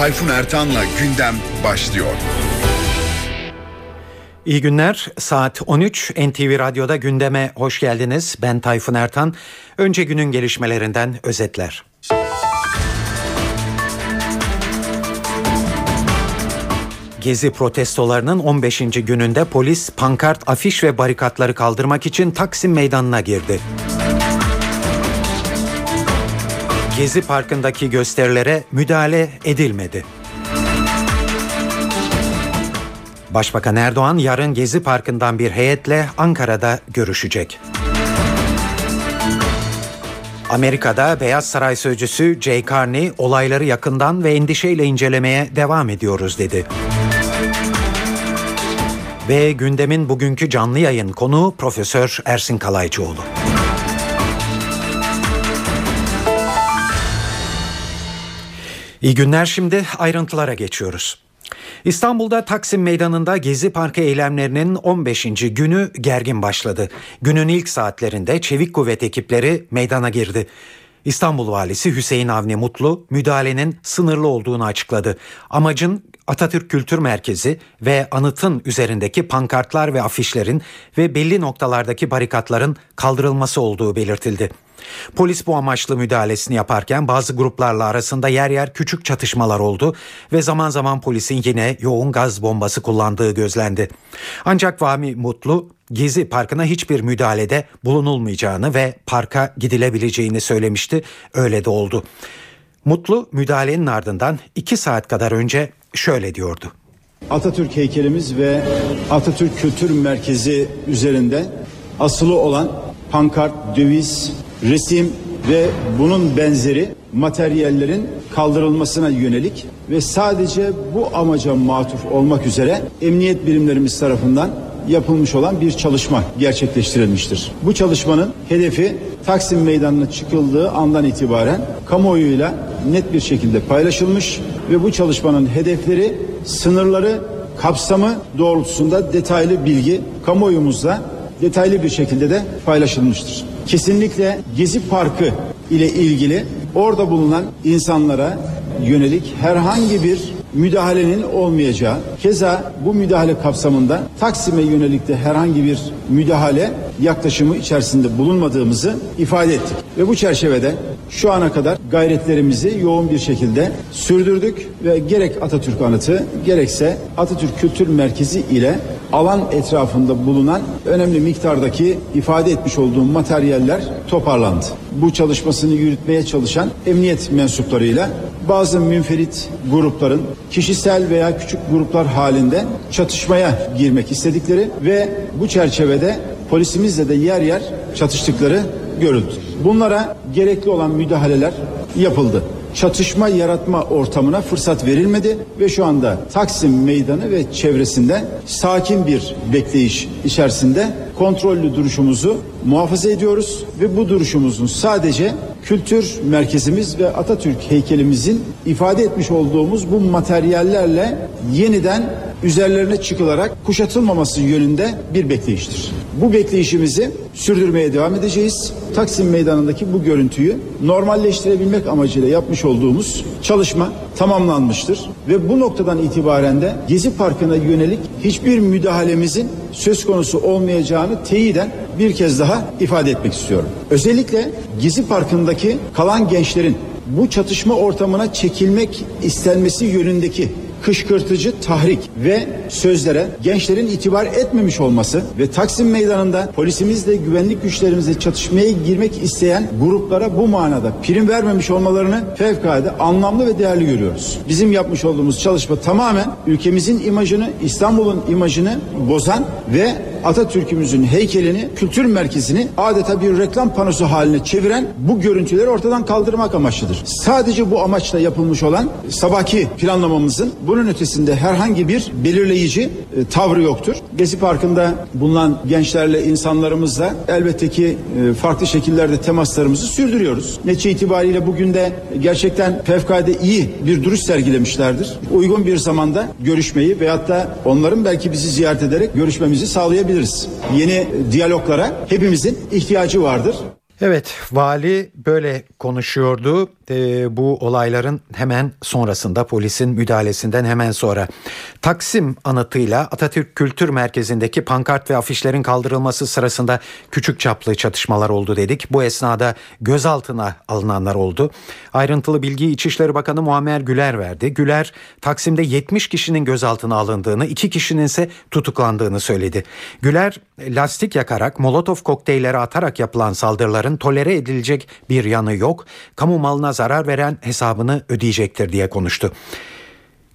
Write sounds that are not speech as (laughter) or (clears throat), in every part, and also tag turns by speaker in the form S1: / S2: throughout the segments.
S1: Tayfun Ertan'la gündem başlıyor.
S2: İyi günler. Saat 13 NTV Radyo'da gündeme hoş geldiniz. Ben Tayfun Ertan. Önce günün gelişmelerinden özetler. Gezi protestolarının 15. gününde polis pankart, afiş ve barikatları kaldırmak için Taksim Meydanı'na girdi. Gezi Parkı'ndaki gösterilere müdahale edilmedi. Başbakan Erdoğan yarın Gezi Parkı'ndan bir heyetle Ankara'da görüşecek. Amerika'da Beyaz Saray Sözcüsü Jay Carney olayları yakından ve endişeyle incelemeye devam ediyoruz dedi. Ve gündemin bugünkü canlı yayın konuğu Profesör Ersin Kalaycıoğlu. İyi günler şimdi ayrıntılara geçiyoruz. İstanbul'da Taksim Meydanı'nda Gezi Parkı eylemlerinin 15. günü gergin başladı. Günün ilk saatlerinde Çevik Kuvvet ekipleri meydana girdi. İstanbul Valisi Hüseyin Avni Mutlu müdahalenin sınırlı olduğunu açıkladı. Amacın Atatürk Kültür Merkezi ve anıtın üzerindeki pankartlar ve afişlerin ve belli noktalardaki barikatların kaldırılması olduğu belirtildi. Polis bu amaçlı müdahalesini yaparken bazı gruplarla arasında yer yer küçük çatışmalar oldu ve zaman zaman polisin yine yoğun gaz bombası kullandığı gözlendi. Ancak Vami Mutlu Gezi Parkı'na hiçbir müdahalede bulunulmayacağını ve parka gidilebileceğini söylemişti. Öyle de oldu. Mutlu müdahalenin ardından iki saat kadar önce şöyle diyordu.
S3: Atatürk heykelimiz ve Atatürk Kültür Merkezi üzerinde asılı olan pankart, döviz, resim ve bunun benzeri materyallerin kaldırılmasına yönelik ve sadece bu amaca matuf olmak üzere emniyet birimlerimiz tarafından yapılmış olan bir çalışma gerçekleştirilmiştir. Bu çalışmanın hedefi Taksim Meydanı'na çıkıldığı andan itibaren kamuoyuyla net bir şekilde paylaşılmış ve bu çalışmanın hedefleri, sınırları, kapsamı doğrultusunda detaylı bilgi kamuoyumuzla detaylı bir şekilde de paylaşılmıştır. Kesinlikle Gezi Parkı ile ilgili orada bulunan insanlara yönelik herhangi bir müdahalenin olmayacağı, keza bu müdahale kapsamında Taksim'e yönelik de herhangi bir müdahale yaklaşımı içerisinde bulunmadığımızı ifade ettik. Ve bu çerçevede şu ana kadar gayretlerimizi yoğun bir şekilde sürdürdük ve gerek Atatürk Anıtı gerekse Atatürk Kültür Merkezi ile alan etrafında bulunan önemli miktardaki ifade etmiş olduğum materyaller toparlandı. Bu çalışmasını yürütmeye çalışan emniyet mensuplarıyla bazı münferit grupların kişisel veya küçük gruplar halinde çatışmaya girmek istedikleri ve bu çerçevede polisimizle de yer yer çatıştıkları görüldü. Bunlara gerekli olan müdahaleler yapıldı çatışma yaratma ortamına fırsat verilmedi ve şu anda Taksim Meydanı ve çevresinde sakin bir bekleyiş içerisinde kontrollü duruşumuzu muhafaza ediyoruz ve bu duruşumuzun sadece kültür merkezimiz ve Atatürk heykelimizin ifade etmiş olduğumuz bu materyallerle yeniden üzerlerine çıkılarak kuşatılmaması yönünde bir bekleyiştir. Bu bekleyişimizi sürdürmeye devam edeceğiz. Taksim Meydanı'ndaki bu görüntüyü normalleştirebilmek amacıyla yapmış olduğumuz çalışma tamamlanmıştır ve bu noktadan itibaren de Gezi Parkı'na yönelik hiçbir müdahalemizin söz konusu olmayacağını teyiden bir kez daha ifade etmek istiyorum. Özellikle Gezi Parkı'ndaki kalan gençlerin bu çatışma ortamına çekilmek istenmesi yönündeki kışkırtıcı tahrik ve sözlere gençlerin itibar etmemiş olması ve Taksim Meydanı'nda polisimizle güvenlik güçlerimizle çatışmaya girmek isteyen gruplara bu manada prim vermemiş olmalarını fevkalade anlamlı ve değerli görüyoruz. Bizim yapmış olduğumuz çalışma tamamen ülkemizin imajını, İstanbul'un imajını bozan ve Atatürk'ümüzün heykelini, kültür merkezini adeta bir reklam panosu haline çeviren bu görüntüleri ortadan kaldırmak amaçlıdır. Sadece bu amaçla yapılmış olan sabahki planlamamızın bunun ötesinde herhangi bir belirleyici e, tavrı yoktur. Gezi Parkı'nda bulunan gençlerle, insanlarımızla elbette ki e, farklı şekillerde temaslarımızı sürdürüyoruz. Netice itibariyle bugün de gerçekten fevkalade iyi bir duruş sergilemişlerdir. Uygun bir zamanda görüşmeyi veyahut da onların belki bizi ziyaret ederek görüşmemizi sağlayabiliriz. Yeni diyaloglara hepimizin ihtiyacı vardır.
S2: Evet, vali böyle konuşuyordu. E, bu olayların hemen sonrasında polisin müdahalesinden hemen sonra Taksim anıtıyla Atatürk Kültür Merkezi'ndeki pankart ve afişlerin kaldırılması sırasında küçük çaplı çatışmalar oldu dedik. Bu esnada gözaltına alınanlar oldu. Ayrıntılı bilgiyi İçişleri Bakanı Muammer Güler verdi. Güler Taksim'de 70 kişinin gözaltına alındığını, 2 kişinin ise tutuklandığını söyledi. Güler lastik yakarak, molotof kokteylleri atarak yapılan saldırıların tolere edilecek bir yanı yok. Kamu malına zarar veren hesabını ödeyecektir diye konuştu.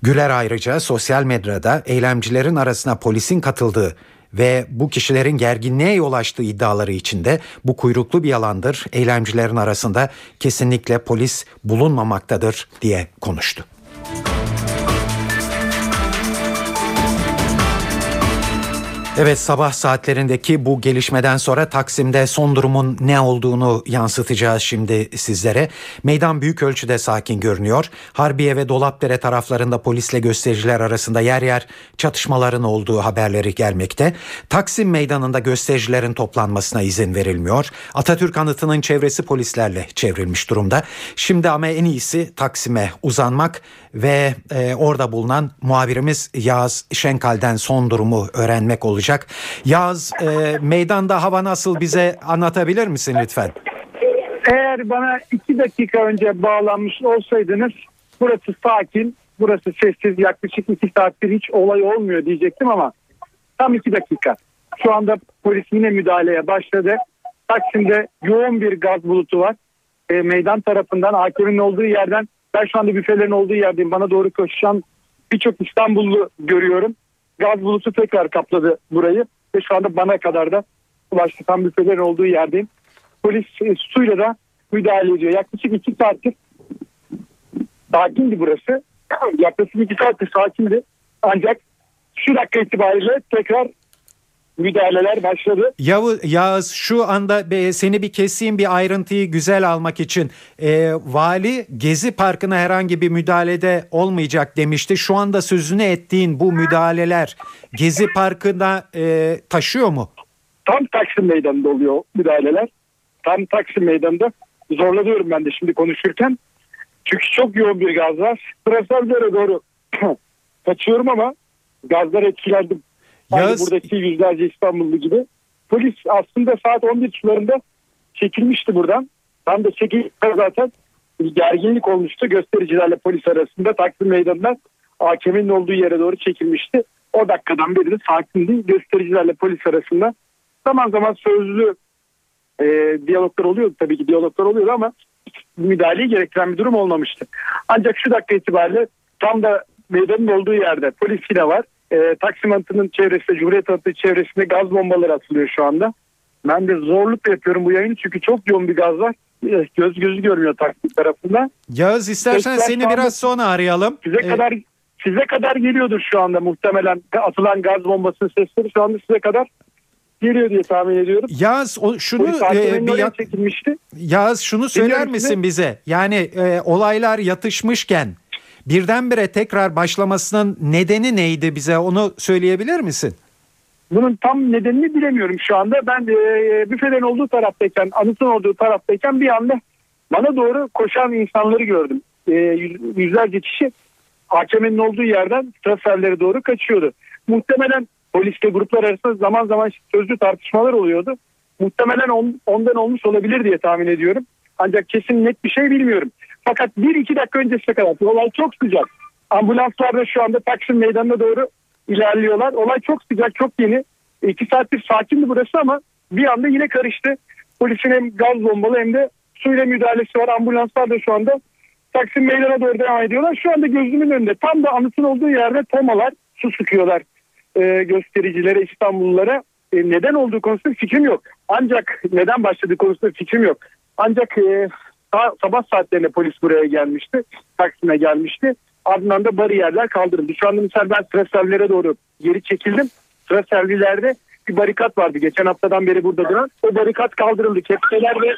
S2: Güler ayrıca sosyal medyada eylemcilerin arasına polisin katıldığı ve bu kişilerin gerginliğe yol açtığı iddiaları içinde bu kuyruklu bir yalandır. Eylemcilerin arasında kesinlikle polis bulunmamaktadır diye konuştu. Evet sabah saatlerindeki bu gelişmeden sonra Taksim'de son durumun ne olduğunu yansıtacağız şimdi sizlere. Meydan büyük ölçüde sakin görünüyor. Harbiye ve Dolapdere taraflarında polisle göstericiler arasında yer yer çatışmaların olduğu haberleri gelmekte. Taksim meydanında göstericilerin toplanmasına izin verilmiyor. Atatürk anıtının çevresi polislerle çevrilmiş durumda. Şimdi ama en iyisi Taksim'e uzanmak ve e, orada bulunan muhabirimiz Yağız Şenkal'den son durumu öğrenmek olacak. Yağız e, meydanda hava nasıl bize anlatabilir misin lütfen?
S4: Eğer bana iki dakika önce bağlanmış olsaydınız burası sakin, burası sessiz yaklaşık iki saattir hiç olay olmuyor diyecektim ama tam iki dakika. Şu anda polis yine müdahaleye başladı. Taksim'de yoğun bir gaz bulutu var. E, meydan tarafından AKM'nin olduğu yerden ben şu anda büfelerin olduğu yerdeyim. Bana doğru koşan birçok İstanbullu görüyorum. Gaz bulutu tekrar kapladı burayı ve şu anda bana kadar da ulaştı. Tam büfelerin olduğu yerdeyim. Polis e, suyla da müdahale ediyor. Yaklaşık iki saattir sakindi burası. (clears throat) Yaklaşık iki saattir sakindi. Ancak şu dakika itibariyle tekrar müdahaleler başladı.
S2: Yavuz, Yağız şu anda seni bir keseyim bir ayrıntıyı güzel almak için. E, vali Gezi Parkı'na herhangi bir müdahalede olmayacak demişti. Şu anda sözünü ettiğin bu müdahaleler Gezi Parkı'na e, taşıyor mu?
S4: Tam Taksim Meydanı'nda oluyor müdahaleler. Tam Taksim Meydanı'nda zorlanıyorum ben de şimdi konuşurken. Çünkü çok yoğun bir gaz var. Trasallara doğru (clears throat) kaçıyorum ama gazlar etkilendim. Aynı buradaki yüzlerce İstanbullu gibi. Polis aslında saat 11 sularında çekilmişti buradan. Tam da çekildi zaten bir gerginlik olmuştu. Göstericilerle polis arasında Taksim Meydanı'ndan AKM'nin olduğu yere doğru çekilmişti. O dakikadan beri de sakindi. Göstericilerle polis arasında zaman zaman sözlü e, diyaloglar oluyordu tabii ki diyaloglar oluyordu ama müdahaleyi gerektiren bir durum olmamıştı. Ancak şu dakika itibariyle tam da meydanın olduğu yerde polis yine var e, Taksim Anıtı'nın çevresinde, Cumhuriyet Anıtı çevresinde gaz bombaları atılıyor şu anda. Ben de zorluk yapıyorum bu yayını çünkü çok yoğun bir gaz var. E, göz gözü görmüyor Taksim tarafında.
S2: Yağız istersen Sesler seni biraz sonra arayalım.
S4: Size ee... kadar size kadar geliyordur şu anda muhtemelen atılan gaz bombasının sesleri şu anda size kadar geliyor diye tahmin ediyorum.
S2: Yaz o şunu e, bir yak...
S4: çekilmişti.
S2: Yaz şunu söyler misin bize? Yani e, olaylar yatışmışken birdenbire tekrar başlamasının nedeni neydi bize onu söyleyebilir misin?
S4: Bunun tam nedenini bilemiyorum şu anda. Ben e, büfelerin olduğu taraftayken, anıtın olduğu taraftayken bir anda bana doğru koşan insanları gördüm. E, yüzlerce kişi AKM'nin olduğu yerden traferlere doğru kaçıyordu. Muhtemelen polisle gruplar arasında zaman zaman sözlü tartışmalar oluyordu. Muhtemelen on, ondan olmuş olabilir diye tahmin ediyorum. Ancak kesin net bir şey bilmiyorum. Fakat bir iki dakika öncesine kadar olay çok sıcak. Ambulanslar da şu anda Taksim Meydanı'na doğru ilerliyorlar. Olay çok sıcak, çok yeni. İki saattir sakindi burası ama bir anda yine karıştı. Polisin hem gaz bombalı hem de suyla müdahalesi var. Ambulanslar da şu anda Taksim Meydanı'na doğru devam ediyorlar. Şu anda gözümün önünde tam da anıtın olduğu yerde tomalar su sıkıyorlar e, göstericilere, İstanbullulara. E, neden olduğu konusunda fikrim yok. Ancak neden başladığı konusunda fikrim yok. Ancak e, sabah saatlerinde polis buraya gelmişti. Taksim'e gelmişti. Ardından da bariyerler kaldırıldı. Şu anda mesela ben traserlere doğru geri çekildim. Traserlilerde bir barikat vardı. Geçen haftadan beri burada duran. O barikat kaldırıldı. Kepçeler ve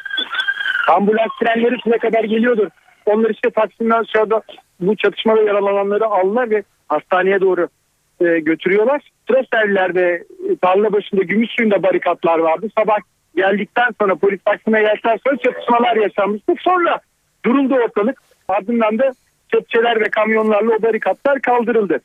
S4: ambulans trenleri size kadar geliyordur. Onlar işte Taksim'den aşağıda bu çatışmada yaralananları aldılar ve hastaneye doğru e, götürüyorlar. Traserlilerde e, tarla başında gümüş suyunda barikatlar vardı. Sabah geldikten sonra polis Taksim'e geldikten sonra çatışmalar yaşanmıştı. Sonra Duruldu ortalık. Ardından da kepçeler ve kamyonlarla o barikatlar kaldırıldı.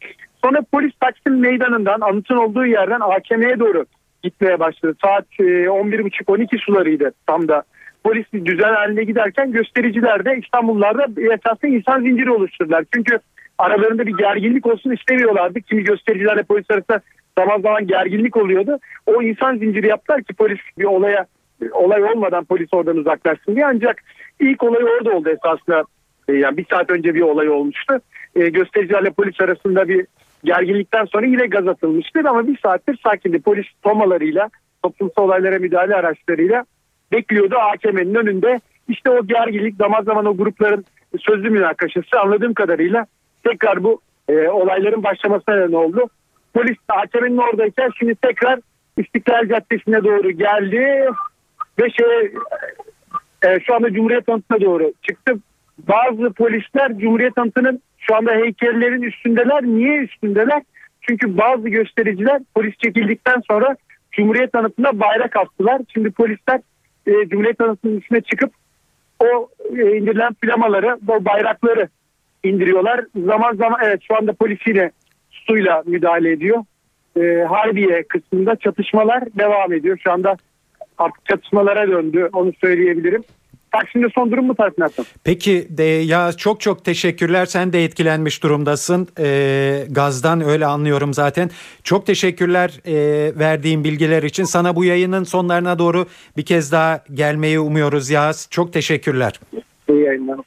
S4: Sonra polis Taksim meydanından anıtın olduğu yerden AKM'ye doğru gitmeye başladı. Saat 11.30-12 sularıydı tam da. Polis düzen haline giderken göstericiler de İstanbullarda esasında insan zinciri oluşturdular. Çünkü aralarında bir gerginlik olsun istemiyorlardı. Kimi göstericilerle polis arasında zaman zaman gerginlik oluyordu. O insan zinciri yaptılar ki polis bir olaya olay olmadan polis oradan uzaklaşsın diye. Ancak ilk olay orada oldu esasında. E, yani bir saat önce bir olay olmuştu. E, göstericilerle polis arasında bir gerginlikten sonra yine gaz atılmıştı ama bir saattir sakindi. Polis tomalarıyla toplumsal olaylara müdahale araçlarıyla bekliyordu AKM'nin önünde. İşte o gerginlik zaman zaman o grupların sözlü münakaşası anladığım kadarıyla tekrar bu e, olayların başlamasına neden oldu. Polis AKM'nin oradayken şimdi tekrar İstiklal Caddesi'ne doğru geldi ve şey e, şu anda Cumhuriyet Anıtı'na doğru çıktı. Bazı polisler Cumhuriyet Anıtı'nın şu anda heykellerin üstündeler. Niye üstündeler? Çünkü bazı göstericiler polis çekildikten sonra Cumhuriyet Anıtı'nda bayrak astılar. Şimdi polisler e, Cumhuriyet Anıtı'nın üstüne çıkıp o e, indirilen plamaları, o bayrakları indiriyorlar. Zaman zaman evet şu anda polis yine suyla müdahale ediyor. E, Harbiye kısmında çatışmalar devam ediyor. Şu anda artık çatışmalara döndü onu söyleyebilirim. Taksim'de son durum mu Tarık
S2: Peki de, ya çok çok teşekkürler. Sen de etkilenmiş durumdasın. E, gazdan öyle anlıyorum zaten. Çok teşekkürler e, verdiğin bilgiler için. Sana bu yayının sonlarına doğru bir kez daha gelmeyi umuyoruz Yaz. Çok teşekkürler.
S4: İyi yayınlar.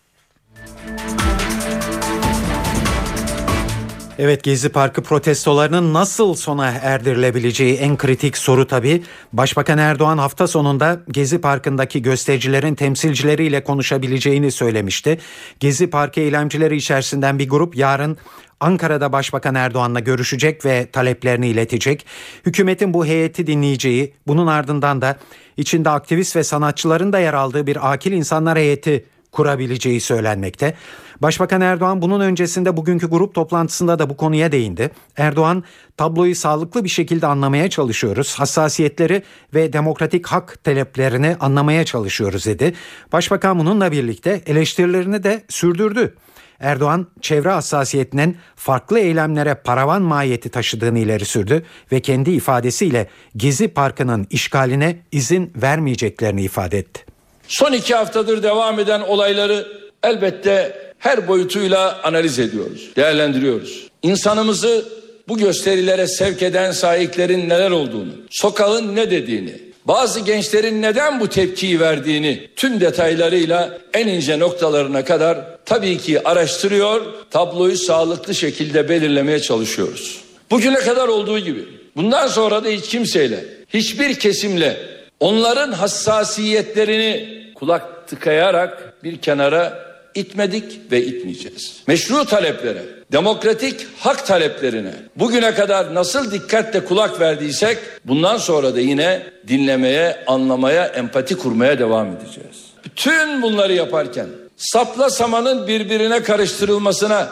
S2: Evet Gezi Parkı protestolarının nasıl sona erdirilebileceği en kritik soru tabii. Başbakan Erdoğan hafta sonunda Gezi Parkı'ndaki göstericilerin temsilcileriyle konuşabileceğini söylemişti. Gezi Parkı eylemcileri içerisinden bir grup yarın Ankara'da Başbakan Erdoğan'la görüşecek ve taleplerini iletecek. Hükümetin bu heyeti dinleyeceği, bunun ardından da içinde aktivist ve sanatçıların da yer aldığı bir akil insanlar heyeti kurabileceği söylenmekte. Başbakan Erdoğan bunun öncesinde bugünkü grup toplantısında da bu konuya değindi. Erdoğan tabloyu sağlıklı bir şekilde anlamaya çalışıyoruz. Hassasiyetleri ve demokratik hak taleplerini anlamaya çalışıyoruz dedi. Başbakan bununla birlikte eleştirilerini de sürdürdü. Erdoğan çevre hassasiyetinin farklı eylemlere paravan mahiyeti taşıdığını ileri sürdü ve kendi ifadesiyle Gezi Parkı'nın işgaline izin vermeyeceklerini ifade etti.
S5: Son iki haftadır devam eden olayları elbette her boyutuyla analiz ediyoruz, değerlendiriyoruz. İnsanımızı bu gösterilere sevk eden sahiplerin neler olduğunu, sokağın ne dediğini, bazı gençlerin neden bu tepkiyi verdiğini tüm detaylarıyla en ince noktalarına kadar tabii ki araştırıyor, tabloyu sağlıklı şekilde belirlemeye çalışıyoruz. Bugüne kadar olduğu gibi bundan sonra da hiç kimseyle, hiçbir kesimle onların hassasiyetlerini kulak tıkayarak bir kenara itmedik ve itmeyeceğiz. Meşru taleplere, demokratik hak taleplerine bugüne kadar nasıl dikkatle kulak verdiysek bundan sonra da yine dinlemeye, anlamaya, empati kurmaya devam edeceğiz. Bütün bunları yaparken sapla samanın birbirine karıştırılmasına,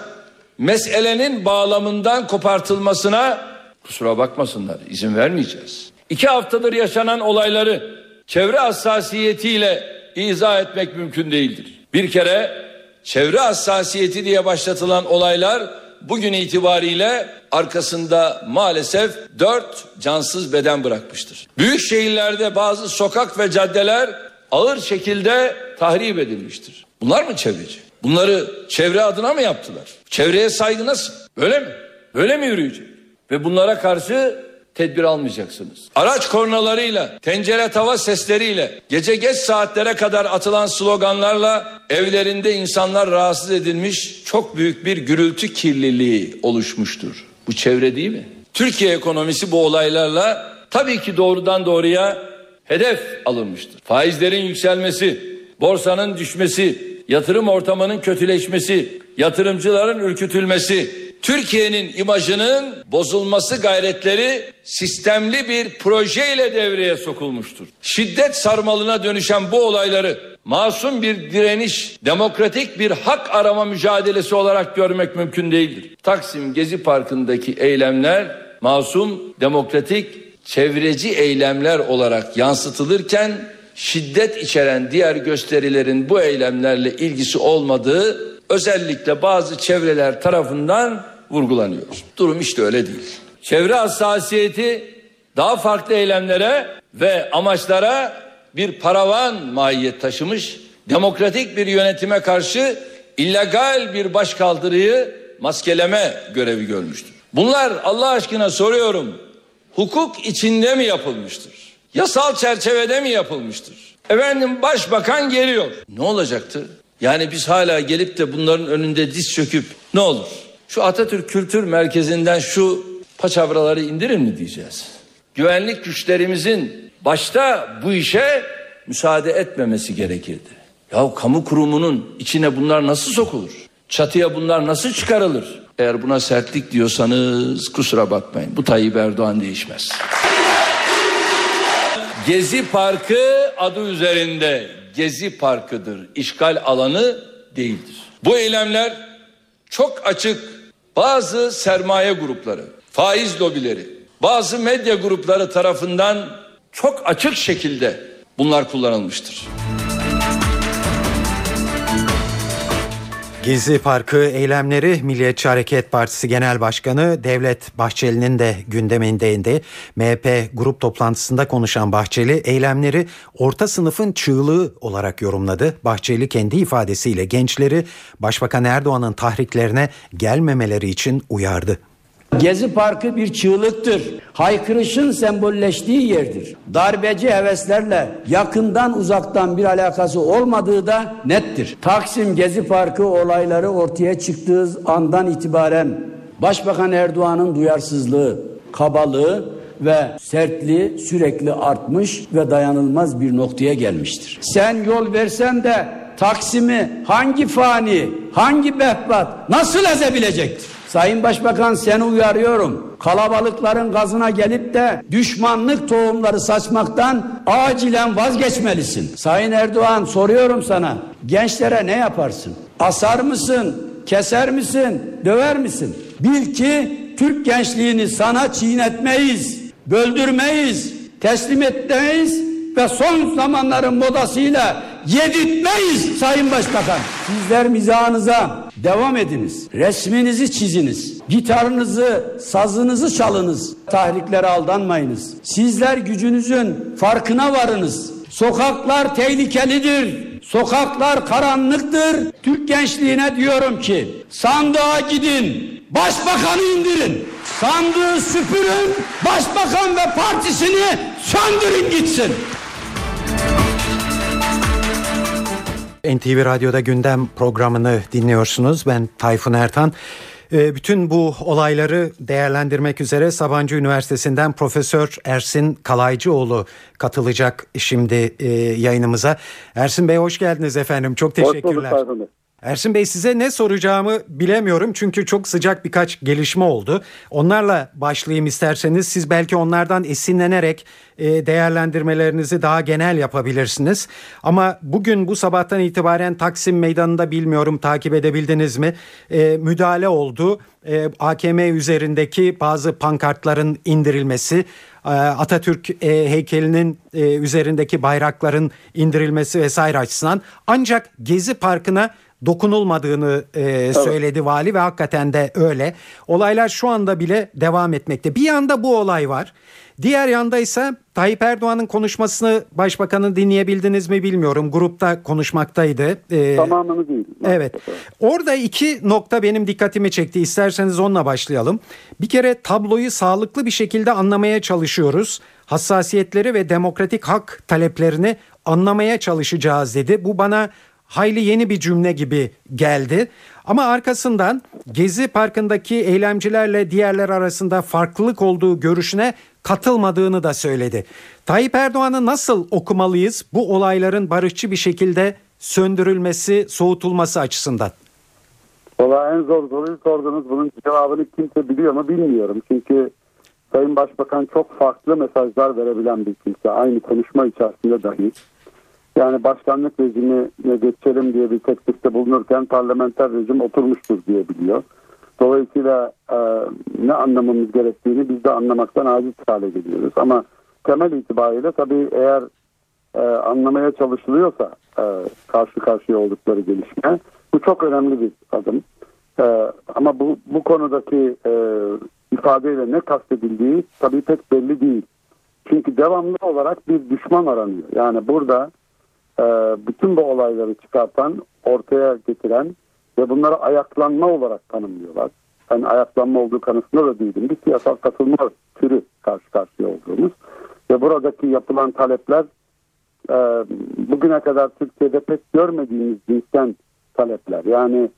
S5: meselenin bağlamından kopartılmasına kusura bakmasınlar izin vermeyeceğiz. İki haftadır yaşanan olayları çevre hassasiyetiyle izah etmek mümkün değildir. Bir kere çevre hassasiyeti diye başlatılan olaylar bugün itibariyle arkasında maalesef dört cansız beden bırakmıştır. Büyük şehirlerde bazı sokak ve caddeler ağır şekilde tahrip edilmiştir. Bunlar mı çevreci? Bunları çevre adına mı yaptılar? Çevreye saygı nasıl? Böyle mi? Böyle mi yürüyecek? Ve bunlara karşı tedbir almayacaksınız. Araç kornalarıyla, tencere tava sesleriyle, gece geç saatlere kadar atılan sloganlarla evlerinde insanlar rahatsız edilmiş çok büyük bir gürültü kirliliği oluşmuştur. Bu çevre değil mi? Türkiye ekonomisi bu olaylarla tabii ki doğrudan doğruya hedef alınmıştır. Faizlerin yükselmesi, borsanın düşmesi, yatırım ortamının kötüleşmesi, yatırımcıların ürkütülmesi, Türkiye'nin imajının bozulması gayretleri sistemli bir projeyle devreye sokulmuştur. Şiddet sarmalına dönüşen bu olayları masum bir direniş, demokratik bir hak arama mücadelesi olarak görmek mümkün değildir. Taksim Gezi Parkı'ndaki eylemler masum, demokratik, çevreci eylemler olarak yansıtılırken şiddet içeren diğer gösterilerin bu eylemlerle ilgisi olmadığı özellikle bazı çevreler tarafından vurgulanıyor. Durum işte öyle değil. Çevre hassasiyeti daha farklı eylemlere ve amaçlara bir paravan mahiyet taşımış, demokratik bir yönetime karşı illegal bir başkaldırıyı maskeleme görevi görmüştür. Bunlar Allah aşkına soruyorum, hukuk içinde mi yapılmıştır? Yasal çerçevede mi yapılmıştır? Efendim başbakan geliyor. Ne olacaktı? Yani biz hala gelip de bunların önünde diz çöküp ne olur? Şu Atatürk Kültür Merkezi'nden şu paçavraları indirin mi diyeceğiz? Güvenlik güçlerimizin başta bu işe müsaade etmemesi gerekirdi. Ya kamu kurumunun içine bunlar nasıl sokulur? Çatıya bunlar nasıl çıkarılır? Eğer buna sertlik diyorsanız kusura bakmayın. Bu Tayyip Erdoğan değişmez. Gezi Parkı adı üzerinde Gezi Parkı'dır. İşgal alanı değildir. Bu eylemler çok açık bazı sermaye grupları, faiz lobileri, bazı medya grupları tarafından çok açık şekilde bunlar kullanılmıştır.
S2: Gezi Parkı eylemleri Milliyetçi Hareket Partisi Genel Başkanı Devlet Bahçeli'nin de gündemindeydi. MHP grup toplantısında konuşan Bahçeli eylemleri orta sınıfın çığlığı olarak yorumladı. Bahçeli kendi ifadesiyle gençleri Başbakan Erdoğan'ın tahriklerine gelmemeleri için uyardı.
S6: Gezi Parkı bir çığlıktır. Haykırışın sembolleştiği yerdir. Darbeci heveslerle yakından uzaktan bir alakası olmadığı da nettir. Taksim Gezi Parkı olayları ortaya çıktığı andan itibaren Başbakan Erdoğan'ın duyarsızlığı, kabalığı ve sertliği sürekli artmış ve dayanılmaz bir noktaya gelmiştir. Sen yol versen de Taksim'i hangi fani, hangi behbat nasıl ezebilecektir? Sayın Başbakan seni uyarıyorum. Kalabalıkların gazına gelip de düşmanlık tohumları saçmaktan acilen vazgeçmelisin. Sayın Erdoğan soruyorum sana. Gençlere ne yaparsın? Asar mısın? Keser misin? Döver misin? Bil ki Türk gençliğini sana çiğnetmeyiz, böldürmeyiz, teslim etmeyiz ve son zamanların modasıyla yedirtmeyiz Sayın Başbakan. Sizler mizahınıza devam ediniz. Resminizi çiziniz. Gitarınızı, sazınızı çalınız. Tahriklere aldanmayınız. Sizler gücünüzün farkına varınız. Sokaklar tehlikelidir. Sokaklar karanlıktır. Türk gençliğine diyorum ki sandığa gidin. Başbakanı indirin. Sandığı süpürün. Başbakan ve partisini söndürün gitsin.
S2: NTV Radyo'da gündem programını dinliyorsunuz. Ben Tayfun Ertan. Ee, bütün bu olayları değerlendirmek üzere Sabancı Üniversitesi'nden Profesör Ersin Kalaycıoğlu katılacak şimdi e, yayınımıza. Ersin Bey hoş geldiniz efendim. Çok teşekkürler. Hoş bulduk Ersin Bey size ne soracağımı bilemiyorum çünkü çok sıcak birkaç gelişme oldu. Onlarla başlayayım isterseniz siz belki onlardan esinlenerek e, değerlendirmelerinizi daha genel yapabilirsiniz. Ama bugün bu sabahtan itibaren Taksim Meydanı'nda bilmiyorum takip edebildiniz mi? E, müdahale oldu. E, AKM üzerindeki bazı pankartların indirilmesi, Atatürk heykelinin üzerindeki bayrakların indirilmesi vesaire açısından ancak Gezi Parkı'na dokunulmadığını e, söyledi evet. vali ve hakikaten de öyle. Olaylar şu anda bile devam etmekte. Bir yanda bu olay var. Diğer yanda ise Tayyip Erdoğan'ın konuşmasını başbakanı dinleyebildiniz mi bilmiyorum. Grupta konuşmaktaydı.
S7: Ee, Tamamını değil.
S2: Evet. Orada iki nokta benim dikkatimi çekti. İsterseniz onunla başlayalım. Bir kere tabloyu sağlıklı bir şekilde anlamaya çalışıyoruz. Hassasiyetleri ve demokratik hak taleplerini anlamaya çalışacağız dedi. Bu bana hayli yeni bir cümle gibi geldi. Ama arkasından Gezi Parkı'ndaki eylemcilerle diğerler arasında farklılık olduğu görüşüne katılmadığını da söyledi. Tayyip Erdoğan'ı nasıl okumalıyız bu olayların barışçı bir şekilde söndürülmesi, soğutulması açısından?
S7: Valla en zor soruyu sordunuz. Bunun cevabını kimse biliyor mu bilmiyorum. Çünkü Sayın Başbakan çok farklı mesajlar verebilen bir kimse. Aynı konuşma içerisinde dahi. Yani başkanlık rejimine geçelim diye bir teklifte bulunurken parlamenter rejim oturmuştur diye biliyor. Dolayısıyla e, ne anlamamız gerektiğini biz de anlamaktan aciz hale geliyoruz. Ama temel itibariyle tabii eğer e, anlamaya çalışılıyorsa e, karşı karşıya oldukları gelişme bu çok önemli bir adım. E, ama bu bu konudaki e, ifadeyle ne kastedildiği tabii pek belli değil. Çünkü devamlı olarak bir düşman aranıyor. Yani burada e, bütün bu olayları çıkartan, ortaya getiren ve bunları ayaklanma olarak tanımlıyorlar. Yani ayaklanma olduğu kanısında da değilim. Bir siyasal katılma türü karşı karşıya olduğumuz. Ve buradaki yapılan talepler e, bugüne kadar Türkiye'de pek görmediğimiz cinsten talepler. Yani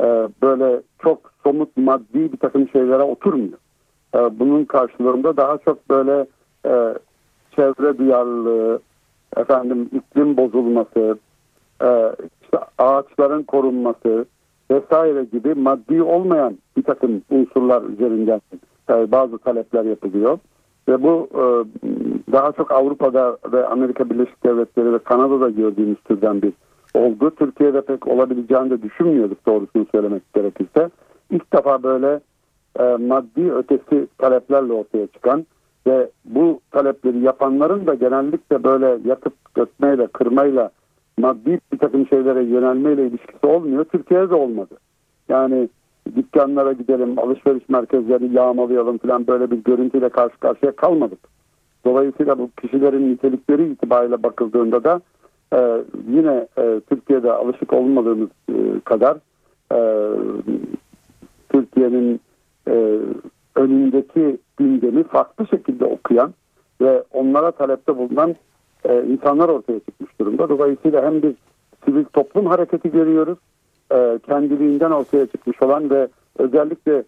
S7: e, böyle çok somut maddi bir takım şeylere oturmuyor. Bunun karşılığında daha çok böyle çevre duyarlılığı, efendim iklim bozulması, e, işte ağaçların korunması vesaire gibi maddi olmayan bir takım unsurlar üzerinden e, bazı talepler yapılıyor. Ve bu e, daha çok Avrupa'da ve Amerika Birleşik Devletleri ve Kanada'da gördüğümüz türden bir olgu. Türkiye'de pek olabileceğini de düşünmüyorduk doğrusunu söylemek gerekirse. İlk defa böyle maddi ötesi taleplerle ortaya çıkan ve bu talepleri yapanların da genellikle böyle yakıp dökmeyle, kırmayla, maddi bir takım şeylere yönelmeyle ilişkisi olmuyor. Türkiye'de olmadı. Yani dükkanlara gidelim, alışveriş merkezlerini yağmalayalım falan böyle bir görüntüyle karşı karşıya kalmadık. Dolayısıyla bu kişilerin nitelikleri itibariyle bakıldığında da e, yine e, Türkiye'de alışık olmadığımız e, kadar e, Türkiye'nin e, önündeki gündemi farklı şekilde okuyan ve onlara talepte bulunan e, insanlar ortaya çıkmış durumda. Dolayısıyla hem bir sivil toplum hareketi görüyoruz, e, kendiliğinden ortaya çıkmış olan ve özellikle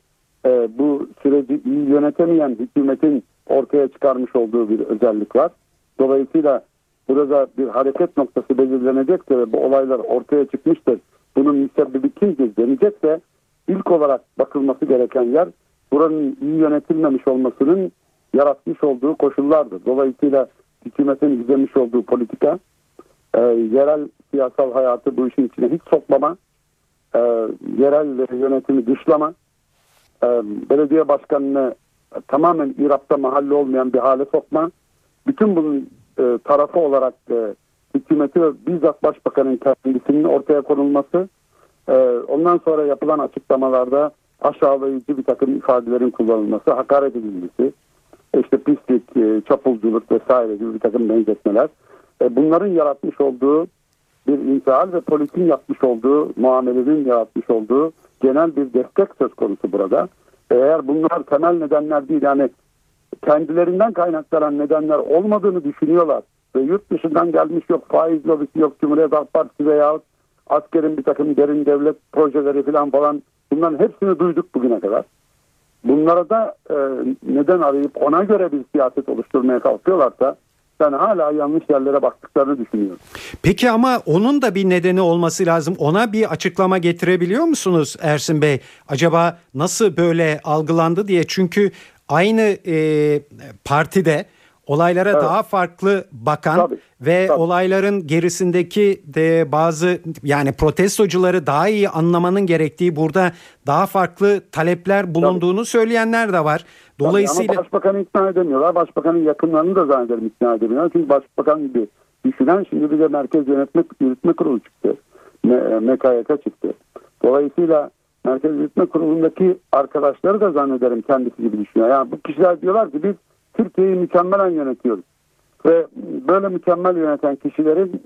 S7: e, bu süreci iyi yönetemeyen hükümetin ortaya çıkarmış olduğu bir özellik var. Dolayısıyla burada bir hareket noktası belirlenecekse ve bu olaylar ortaya çıkmıştır. Bunun müsebbibi kimdir denecekse ilk olarak bakılması gereken yer buranın iyi yönetilmemiş olmasının yaratmış olduğu koşullardır. Dolayısıyla hükümetin izlemiş olduğu politika e, yerel siyasal hayatı bu işin içine hiç sokmama, e, yerel yönetimi dışlama, e, belediye başkanını tamamen İrab'da mahalle olmayan bir hale sokma, bütün bunun e, tarafı olarak e, hükümeti ve bizzat başbakanın kendisinin ortaya konulması, e, ondan sonra yapılan açıklamalarda aşağılayıcı bir takım ifadelerin kullanılması, hakaret edilmesi, işte pislik, e, çapulculuk vesaire gibi bir takım benzetmeler. E, bunların yaratmış olduğu bir infial ve polisin yapmış olduğu, muamelenin yaratmış olduğu genel bir destek söz konusu burada. Eğer bunlar temel nedenler değil yani kendilerinden kaynaklanan nedenler olmadığını düşünüyorlar ve yurt dışından gelmiş yok faiz lobisi yok Cumhuriyet Halk Partisi veya askerin bir takım derin devlet projeleri falan falan bunların hepsini duyduk bugüne kadar. Bunlara da e, neden arayıp ona göre bir siyaset oluşturmaya kalkıyorlarsa ben hala yanlış yerlere baktıklarını düşünüyorum.
S2: Peki ama onun da bir nedeni olması lazım. Ona bir açıklama getirebiliyor musunuz Ersin Bey? Acaba nasıl böyle algılandı diye. Çünkü aynı e, partide olaylara evet. daha farklı bakan tabii, ve tabii. olayların gerisindeki de bazı yani protestocuları daha iyi anlamanın gerektiği burada daha farklı talepler bulunduğunu tabii. söyleyenler de var.
S7: Dolayısıyla tabii ama başbakanı ikna edemiyorlar. Başbakanın yakınlarını da zannederim ikna edemiyorlar. Çünkü başbakan gibi düşünen şimdi bir de Merkez Yönetme Yürütme Kurulu çıktı. MKYK çıktı. Dolayısıyla Merkez Yürütme Kurulu'ndaki arkadaşları da zannederim kendisi gibi düşünüyor. Yani bu kişiler diyorlar ki biz Türkiye'yi mükemmelen yönetiyoruz. Ve böyle mükemmel yöneten kişilerin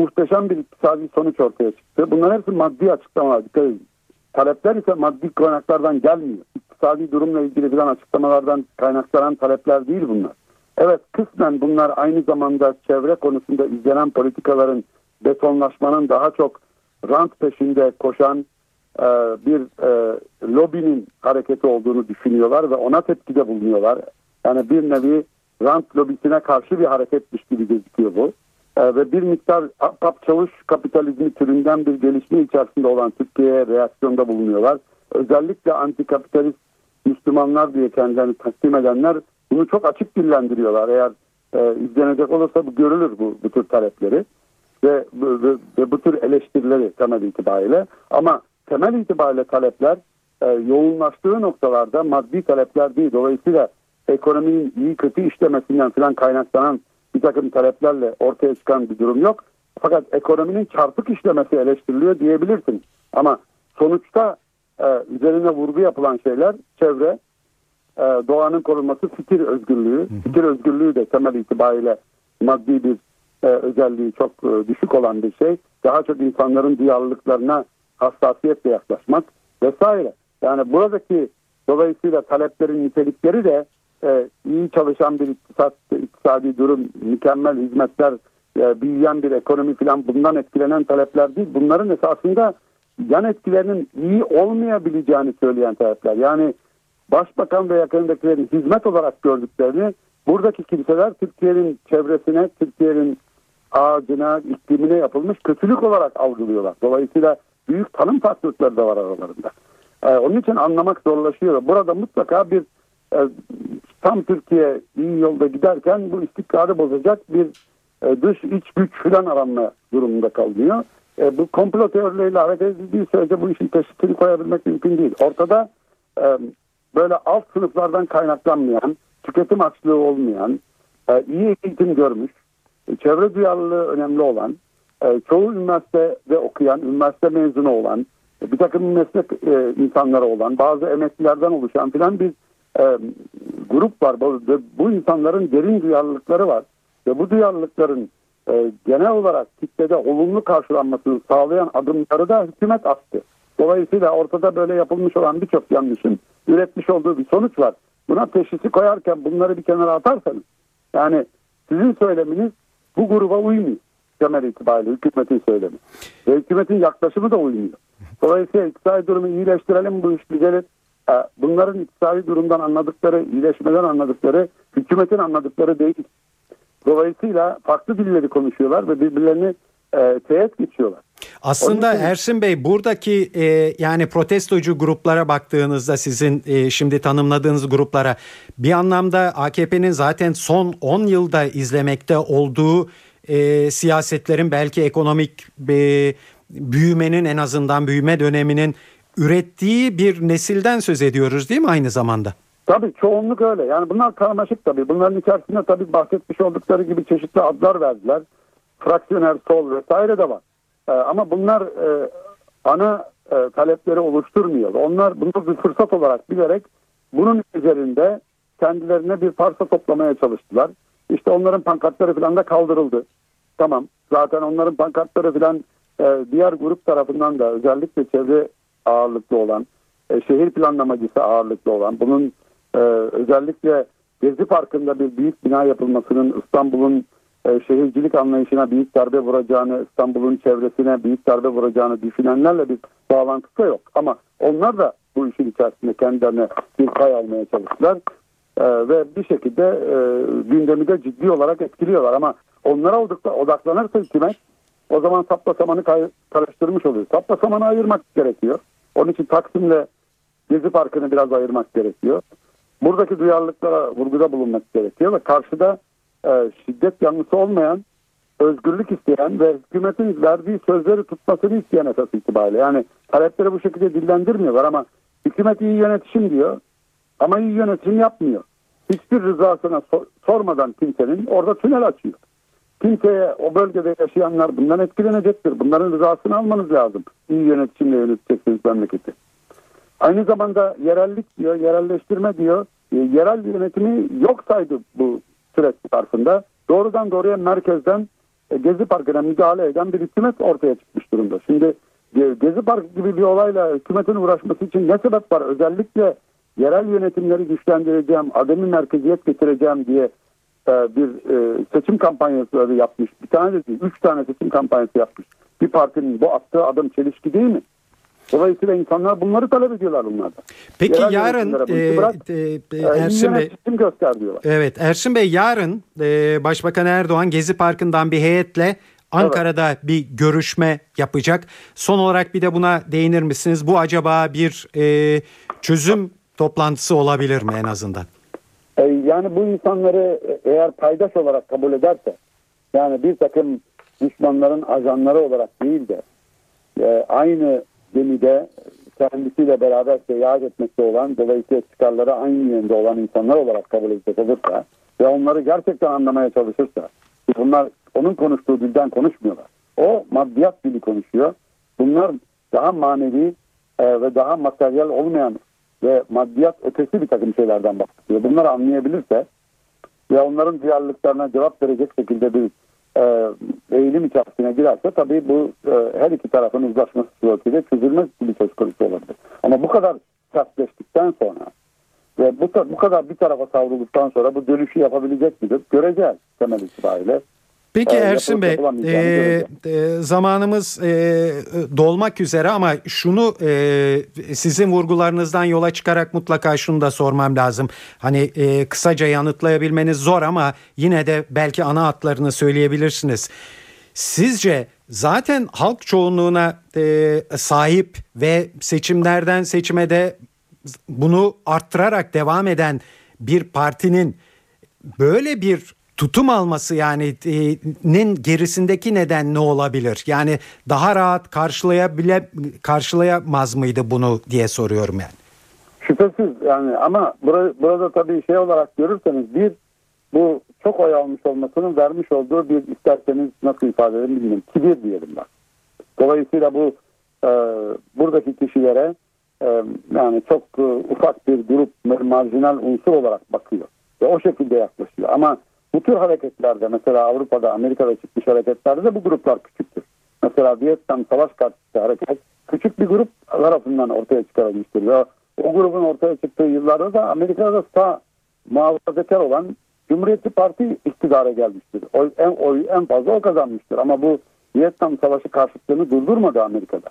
S7: muhteşem bir iktisadi sonuç ortaya çıktı. Bunların hepsi maddi açıklamalar. Dikkat edin. Talepler ise maddi kaynaklardan gelmiyor. İktisadi durumla ilgili bilen açıklamalardan kaynaklanan talepler değil bunlar. Evet kısmen bunlar aynı zamanda çevre konusunda izlenen politikaların betonlaşmanın daha çok rant peşinde koşan e, bir e, lobinin hareketi olduğunu düşünüyorlar ve ona tepkide bulunuyorlar. Yani bir nevi rant lobisine karşı bir hareketmiş gibi gözüküyor bu. E, ve bir miktar kap çavuş kapitalizmi türünden bir gelişme içerisinde olan Türkiye'ye reaksiyonda bulunuyorlar. Özellikle antikapitalist Müslümanlar diye kendilerini takdim edenler bunu çok açık dillendiriyorlar. Eğer e, izlenecek olursa bu görülür bu, bu tür talepleri ve, ve, ve bu tür eleştirileri temel itibariyle. Ama temel itibariyle talepler e, yoğunlaştığı noktalarda maddi talepler değil. Dolayısıyla ekonominin iyi kötü işlemesinden falan kaynaklanan bir takım taleplerle ortaya çıkan bir durum yok. Fakat ekonominin çarpık işlemesi eleştiriliyor diyebilirsin. Ama sonuçta e, üzerine vurgu yapılan şeyler çevre, e, doğanın korunması, fikir özgürlüğü. Fikir özgürlüğü de temel itibariyle maddi bir e, özelliği çok e, düşük olan bir şey. Daha çok insanların duyarlılıklarına hassasiyetle yaklaşmak vesaire. Yani buradaki dolayısıyla taleplerin nitelikleri de e, iyi çalışan bir iktisat, iktisadi durum, mükemmel hizmetler, e, büyüyen bir ekonomi falan bundan etkilenen talepler değil. Bunların esasında yan etkilerinin iyi olmayabileceğini söyleyen talepler. Yani başbakan ve yakındakilerin hizmet olarak gördüklerini buradaki kimseler Türkiye'nin çevresine, Türkiye'nin ağacına, iklimine yapılmış kötülük olarak algılıyorlar. Dolayısıyla büyük tanım farklılıkları da var aralarında. Ee, onun için anlamak zorlaşıyor. Burada mutlaka bir tam Türkiye iyi yolda giderken bu istikrarı bozacak bir e, dış iç güç filan aranma durumunda kalıyor. E, bu komplo teorileriyle hareket edildiği sürece bu işin teşhisini koyabilmek mümkün değil. Ortada e, böyle alt sınıflardan kaynaklanmayan, tüketim açlığı olmayan, e, iyi eğitim görmüş, e, çevre duyarlılığı önemli olan, e, çoğu üniversitede okuyan, üniversite mezunu olan, e, bir takım meslek e, insanları olan, bazı emeklilerden oluşan filan bir e, grup var. Bu, bu insanların derin duyarlılıkları var. Ve bu duyarlılıkların e, genel olarak kitlede olumlu karşılanmasını sağlayan adımları da hükümet attı. Dolayısıyla ortada böyle yapılmış olan birçok yanlışın üretmiş olduğu bir sonuç var. Buna teşhisi koyarken bunları bir kenara atarsanız yani sizin söyleminiz bu gruba uymuyor temel itibariyle hükümetin söylemi. Ve hükümetin yaklaşımı da uymuyor. Dolayısıyla iktisadi durumu iyileştirelim bu iş düzelir. Bunların iktisadi durumdan anladıkları, iyileşmeden anladıkları, hükümetin anladıkları değil. Dolayısıyla farklı dilleri konuşuyorlar ve birbirlerini e, teğet geçiyorlar.
S2: Aslında için... Ersin Bey buradaki e, yani protestocu gruplara baktığınızda sizin e, şimdi tanımladığınız gruplara bir anlamda AKP'nin zaten son 10 yılda izlemekte olduğu e, siyasetlerin belki ekonomik e, büyümenin en azından büyüme döneminin ürettiği bir nesilden söz ediyoruz değil mi aynı zamanda?
S7: Tabii çoğunluk öyle. Yani bunlar karmaşık tabii. Bunların içerisinde tabii bahsetmiş oldukları gibi çeşitli adlar verdiler. Fraksiyoner sol vesaire de var. Ee, ama bunlar e, ana e, talepleri oluşturmuyor. Onlar bunu bir fırsat olarak bilerek bunun üzerinde kendilerine bir parça toplamaya çalıştılar. İşte onların pankartları falan da kaldırıldı. Tamam. Zaten onların pankartları falan e, diğer grup tarafından da özellikle çevre ağırlıklı olan, e, şehir planlamacısı ağırlıklı olan, bunun e, özellikle Gezi Parkı'nda bir büyük bina yapılmasının İstanbul'un e, şehircilik anlayışına büyük darbe vuracağını, İstanbul'un çevresine büyük darbe vuracağını düşünenlerle bir bağlantısı yok. Ama onlar da bu işin içerisinde kendilerine bir pay almaya çalıştılar. E, ve bir şekilde e, gündemi de ciddi olarak etkiliyorlar. Ama onlara odaklanırsa hükümet o zaman sapla samanı karıştırmış oluyor. Sapla samanı ayırmak gerekiyor. Onun için Taksim'le Gezi Parkı'nı biraz ayırmak gerekiyor. Buradaki duyarlılıklara vurguda bulunmak gerekiyor ve karşıda e, şiddet yanlısı olmayan, özgürlük isteyen ve hükümetin verdiği sözleri tutmasını isteyen esas itibariyle. Yani talepleri bu şekilde dillendirmiyorlar ama hükümet iyi yönetişim diyor ama iyi yönetim yapmıyor. Hiçbir rızasına sor, sormadan kimsenin orada tünel açıyor. Kimseye o bölgede yaşayanlar bundan etkilenecektir. Bunların rızasını almanız lazım. İyi yönetimle yöneteceksiniz memleketi. Aynı zamanda yerellik diyor, yerelleştirme diyor. E, yerel yönetimi yok saydı bu süreç zarfında. Doğrudan doğruya merkezden e, Gezi Parkı'na müdahale eden bir hükümet ortaya çıkmış durumda. Şimdi Gezi Parkı gibi bir olayla hükümetin uğraşması için ne sebep var? Özellikle yerel yönetimleri güçlendireceğim, ademi merkeziyet getireceğim diye bir e, seçim kampanyası yapmış. Bir tane de değil, üç tane seçim kampanyası yapmış. Bir partinin bu attığı adım çelişki değil mi? Dolayısıyla insanlar bunları talep ediyorlar bunlardan.
S2: Peki Yerel yarın e,
S7: bırak, e, e, Ersin Bey göster diyorlar.
S2: Evet Ersin Bey yarın e, Başbakan Erdoğan Gezi Parkı'ndan bir heyetle Ankara'da evet. bir görüşme yapacak. Son olarak bir de buna değinir misiniz? Bu acaba bir e, çözüm toplantısı olabilir mi en azından?
S7: E, yani bu insanları eğer paydaş olarak kabul ederse yani bir takım düşmanların ajanları olarak değil de e, aynı gemide kendisiyle beraber seyahat etmekte olan dolayısıyla çıkarları aynı yönde olan insanlar olarak kabul edecek olursa ve onları gerçekten anlamaya çalışırsa bunlar onun konuştuğu dilden konuşmuyorlar. O maddiyat dili konuşuyor. Bunlar daha manevi e, ve daha materyal olmayan ve maddiyat ötesi bir takım şeylerden bahsediyor. Bunları anlayabilirse ve onların duyarlılıklarına cevap verecek şekilde bir e, eğilim içerisine girerse tabii bu e, her iki tarafın uzlaşması suretiyle çözülmez bir söz konusu olabilir. Ama bu kadar sertleştikten sonra ve bu, bu kadar bir tarafa savrulduktan sonra bu dönüşü yapabilecek midir? Göreceğiz temel itibariyle.
S2: Peki Ersin Bey, e, e, zamanımız e, dolmak üzere ama şunu e, sizin vurgularınızdan yola çıkarak mutlaka şunu da sormam lazım. Hani e, kısaca yanıtlayabilmeniz zor ama yine de belki ana hatlarını söyleyebilirsiniz. Sizce zaten halk çoğunluğuna e, sahip ve seçimlerden seçime de bunu arttırarak devam eden bir partinin böyle bir tutum alması yani e, nin gerisindeki neden ne olabilir? Yani daha rahat karşılayabile karşılayamaz mıydı bunu diye soruyorum yani.
S7: Şüphesiz yani ama burada, burada tabii şey olarak görürseniz bir bu çok oy almış olmasının vermiş olduğu bir isterseniz nasıl ifade edelim bilmiyorum kibir diyelim ben. Dolayısıyla bu e, buradaki kişilere e, yani çok e, ufak bir grup marjinal unsur olarak bakıyor ve o şekilde yaklaşıyor. Ama bu tür hareketlerde mesela Avrupa'da Amerika'da çıkmış hareketlerde de bu gruplar küçüktür. Mesela Vietnam Savaş Karşıtı hareket küçük bir grup tarafından ortaya çıkarılmıştır. Ve o grubun ortaya çıktığı yıllarda da Amerika'da sağ muhafazakar olan Cumhuriyetçi Parti iktidara gelmiştir. Oy, en, oy en fazla o kazanmıştır. Ama bu Vietnam Savaşı karşıtlığını durdurmadı Amerika'da.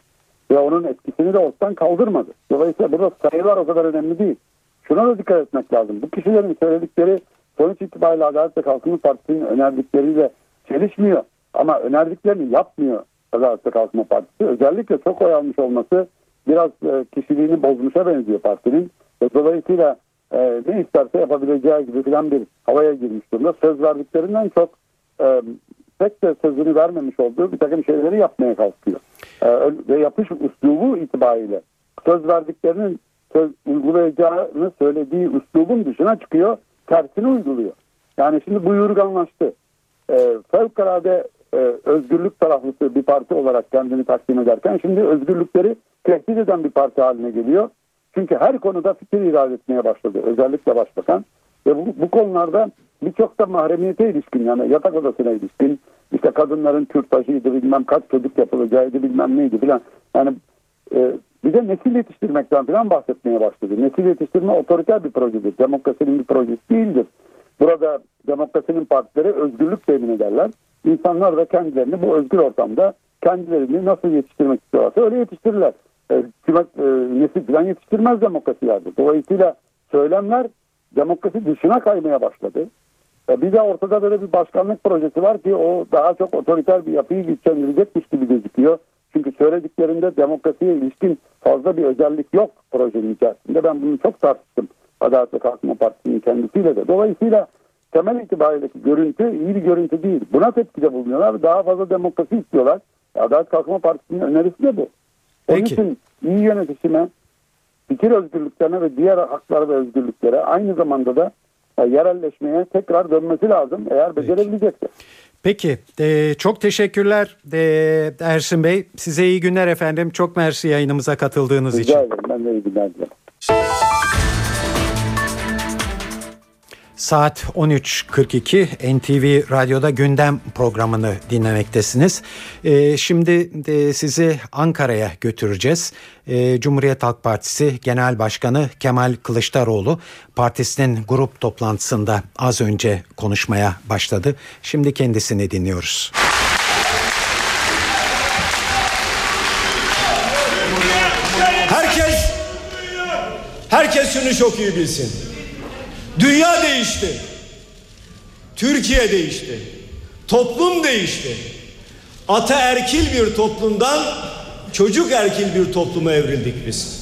S7: Ve onun etkisini de ortadan kaldırmadı. Dolayısıyla burada sayılar o kadar önemli değil. Şuna da dikkat etmek lazım. Bu kişilerin söyledikleri sonuç itibariyle Adalet ve Kalkınma Partisi'nin önerdikleriyle çelişmiyor. Ama önerdiklerini yapmıyor Adalet ve Kalkınma Partisi. Özellikle çok oy almış olması biraz e, kişiliğini bozmuşa benziyor partinin. Dolayısıyla e, ne isterse yapabileceği gibi filan bir havaya girmiş durumda. Söz verdiklerinden çok e, pek de sözünü vermemiş olduğu bir takım şeyleri yapmaya kalkıyor. E, ve yapış üslubu itibariyle söz verdiklerinin söz uygulayacağını söylediği üslubun dışına çıkıyor, tersini uyguluyor. Yani şimdi bu yurganlaştı. E, fevkalade e, özgürlük taraflısı bir parti olarak kendini takdim ederken şimdi özgürlükleri tehdit eden bir parti haline geliyor. Çünkü her konuda fikir irade etmeye başladı. Özellikle başbakan. Ve bu, bu konularda birçok da mahremiyete ilişkin yani yatak odasına ilişkin işte kadınların kürtajıydı bilmem kaç çocuk yapılacağıydı bilmem neydi filan. Yani e, bir de nesil yetiştirmekten falan bahsetmeye başladı. Nesil yetiştirme otoriter bir projedir. Demokrasinin bir projesi değildir. Burada demokrasinin partileri özgürlük temin ederler. İnsanlar da kendilerini bu özgür ortamda kendilerini nasıl yetiştirmek istiyorlarsa öyle yetiştirirler. E, hükümet e, nesil falan yetiştirmez demokrasilerde. Dolayısıyla söylemler demokrasi dışına kaymaya başladı. E, bir de ortada böyle bir başkanlık projesi var ki o daha çok otoriter bir yapıyı güçlendirecekmiş gibi gözüküyor. Çünkü söylediklerinde demokrasiye ilişkin fazla bir özellik yok projenin içerisinde. Ben bunu çok tartıştım Adalet ve Kalkınma Partisi'nin kendisiyle de. Dolayısıyla temel itibariyle görüntü iyi bir görüntü değil. Buna tepkide bulunuyorlar. Daha fazla demokrasi istiyorlar. Adalet Kalkınma Partisi'nin önerisi de bu. Onun
S2: Peki.
S7: için iyi yönetişime, fikir özgürlüklerine ve diğer haklara ve özgürlüklere aynı zamanda da e, yerelleşmeye tekrar dönmesi lazım eğer becerebilecekse.
S2: Peki e, çok teşekkürler e, Ersin Bey. Size iyi günler efendim. Çok mersi yayınımıza katıldığınız için.
S7: Rica ederim. Ben de iyi günler dilerim.
S2: Saat 13.42 NTV Radyo'da gündem programını dinlemektesiniz. Ee, şimdi de sizi Ankara'ya götüreceğiz. Ee, Cumhuriyet Halk Partisi Genel Başkanı Kemal Kılıçdaroğlu partisinin grup toplantısında az önce konuşmaya başladı. Şimdi kendisini dinliyoruz.
S8: Herkes herkes şunu çok iyi bilsin. Dünya değişti. Türkiye değişti. Toplum değişti. Ataerkil bir toplumdan çocuk erkil bir topluma evrildik biz.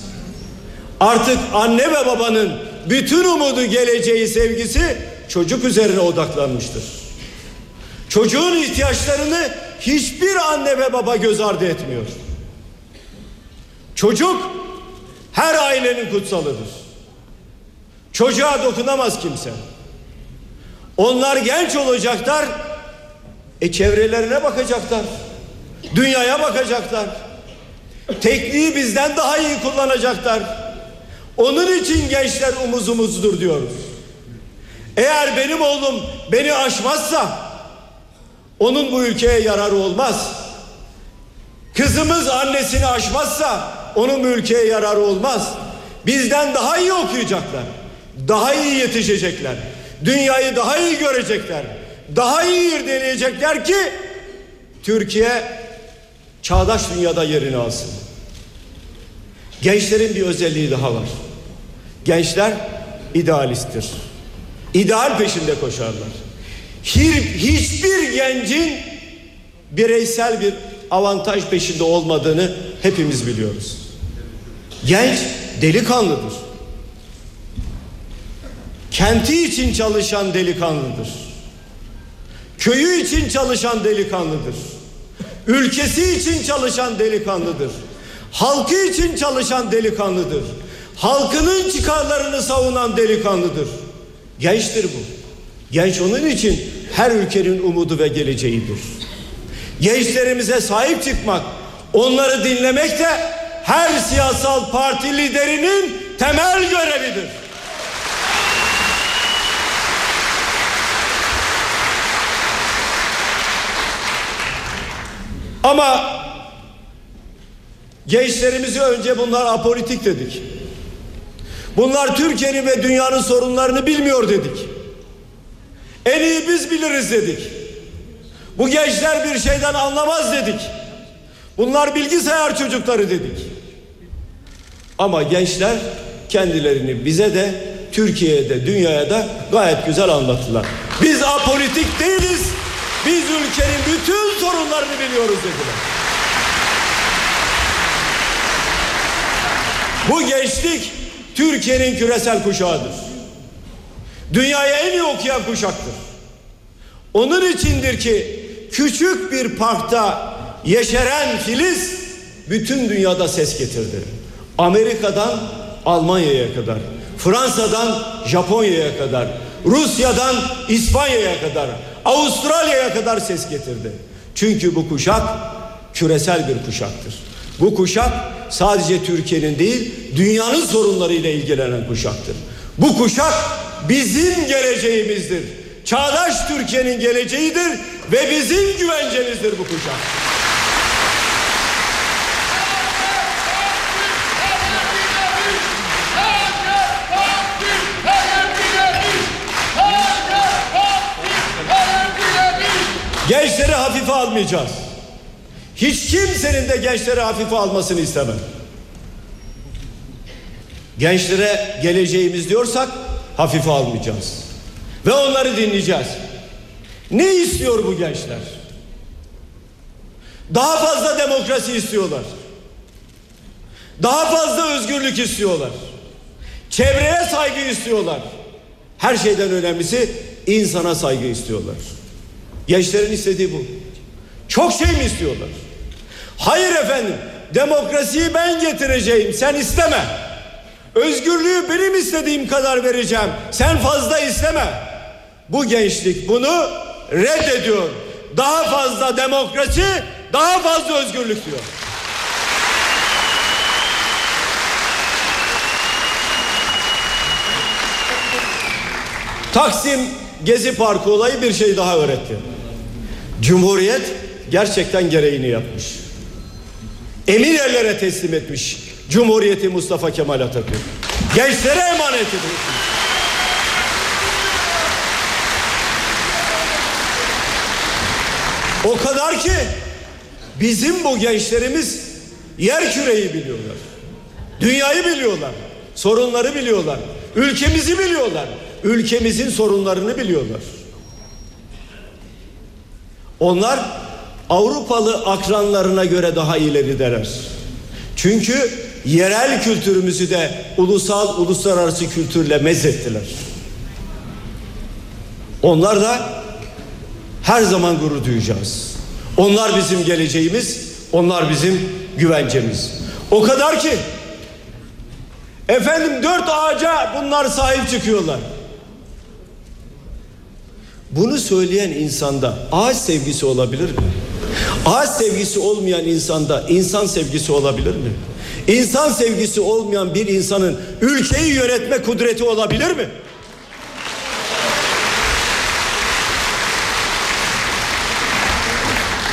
S8: Artık anne ve babanın bütün umudu, geleceği, sevgisi çocuk üzerine odaklanmıştır. Çocuğun ihtiyaçlarını hiçbir anne ve baba göz ardı etmiyor. Çocuk her ailenin kutsalıdır. Çocuğa dokunamaz kimse. Onlar genç olacaklar. E çevrelerine bakacaklar. Dünyaya bakacaklar. Tekniği bizden daha iyi kullanacaklar. Onun için gençler umuzumuzdur diyoruz. Eğer benim oğlum beni aşmazsa onun bu ülkeye yararı olmaz. Kızımız annesini aşmazsa onun bu ülkeye yararı olmaz. Bizden daha iyi okuyacaklar. Daha iyi yetişecekler. Dünyayı daha iyi görecekler. Daha iyi irdeleyecekler ki Türkiye çağdaş dünyada yerini alsın. Gençlerin bir özelliği daha var. Gençler idealisttir. İdeal peşinde koşarlar. Hiç, hiçbir gencin bireysel bir avantaj peşinde olmadığını hepimiz biliyoruz. Genç delikanlıdır. Kenti için çalışan delikanlıdır. Köyü için çalışan delikanlıdır. Ülkesi için çalışan delikanlıdır. Halkı için çalışan delikanlıdır. Halkının çıkarlarını savunan delikanlıdır. Gençtir bu. Genç onun için her ülkenin umudu ve geleceğidir. Gençlerimize sahip çıkmak, onları dinlemek de her siyasal parti liderinin temel görevidir. Ama gençlerimizi önce bunlar apolitik dedik. Bunlar Türkiye'nin ve dünyanın sorunlarını bilmiyor dedik. En iyi biz biliriz dedik. Bu gençler bir şeyden anlamaz dedik. Bunlar bilgisayar çocukları dedik. Ama gençler kendilerini bize de Türkiye'ye de dünyaya da gayet güzel anlattılar. Biz apolitik değiliz. Biz ülkenin bütün sorunlarını biliyoruz dediler. Bu gençlik Türkiye'nin küresel kuşağıdır. Dünyaya en iyi okuyan kuşaktır. Onun içindir ki küçük bir parkta yeşeren filiz bütün dünyada ses getirdi. Amerika'dan Almanya'ya kadar, Fransa'dan Japonya'ya kadar, Rusya'dan İspanya'ya kadar, Avustralya'ya kadar ses getirdi. Çünkü bu kuşak küresel bir kuşaktır. Bu kuşak sadece Türkiye'nin değil, dünyanın sorunlarıyla ilgilenen kuşaktır. Bu kuşak bizim geleceğimizdir. Çağdaş Türkiye'nin geleceğidir ve bizim güvencemizdir bu kuşak. Gençleri hafife almayacağız. Hiç kimsenin de gençleri hafife almasını istemem. Gençlere geleceğimiz diyorsak hafife almayacağız. Ve onları dinleyeceğiz. Ne istiyor bu gençler? Daha fazla demokrasi istiyorlar. Daha fazla özgürlük istiyorlar. Çevreye saygı istiyorlar. Her şeyden önemlisi insana saygı istiyorlar. Gençlerin istediği bu. Çok şey mi istiyorlar? Hayır efendim. Demokrasiyi ben getireceğim. Sen isteme. Özgürlüğü benim istediğim kadar vereceğim. Sen fazla isteme. Bu gençlik bunu reddediyor. Daha fazla demokrasi, daha fazla özgürlük diyor. Taksim Gezi Parkı olayı bir şey daha öğretti. Cumhuriyet gerçekten gereğini yapmış. Emin ellere teslim etmiş Cumhuriyeti Mustafa Kemal Atatürk. Gençlere emanet edilmiş. O kadar ki bizim bu gençlerimiz yer küreyi biliyorlar. Dünyayı biliyorlar. Sorunları biliyorlar. Ülkemizi biliyorlar. Ülkemizin sorunlarını biliyorlar. Onlar Avrupalı akranlarına göre daha ilerideler. Çünkü yerel kültürümüzü de ulusal uluslararası kültürle mezettiler. Onlar da her zaman gurur duyacağız. Onlar bizim geleceğimiz, onlar bizim güvencemiz. O kadar ki efendim dört ağaca bunlar sahip çıkıyorlar. Bunu söyleyen insanda ağaç sevgisi olabilir mi? Ağaç sevgisi olmayan insanda insan sevgisi olabilir mi? İnsan sevgisi olmayan bir insanın ülkeyi yönetme kudreti olabilir mi?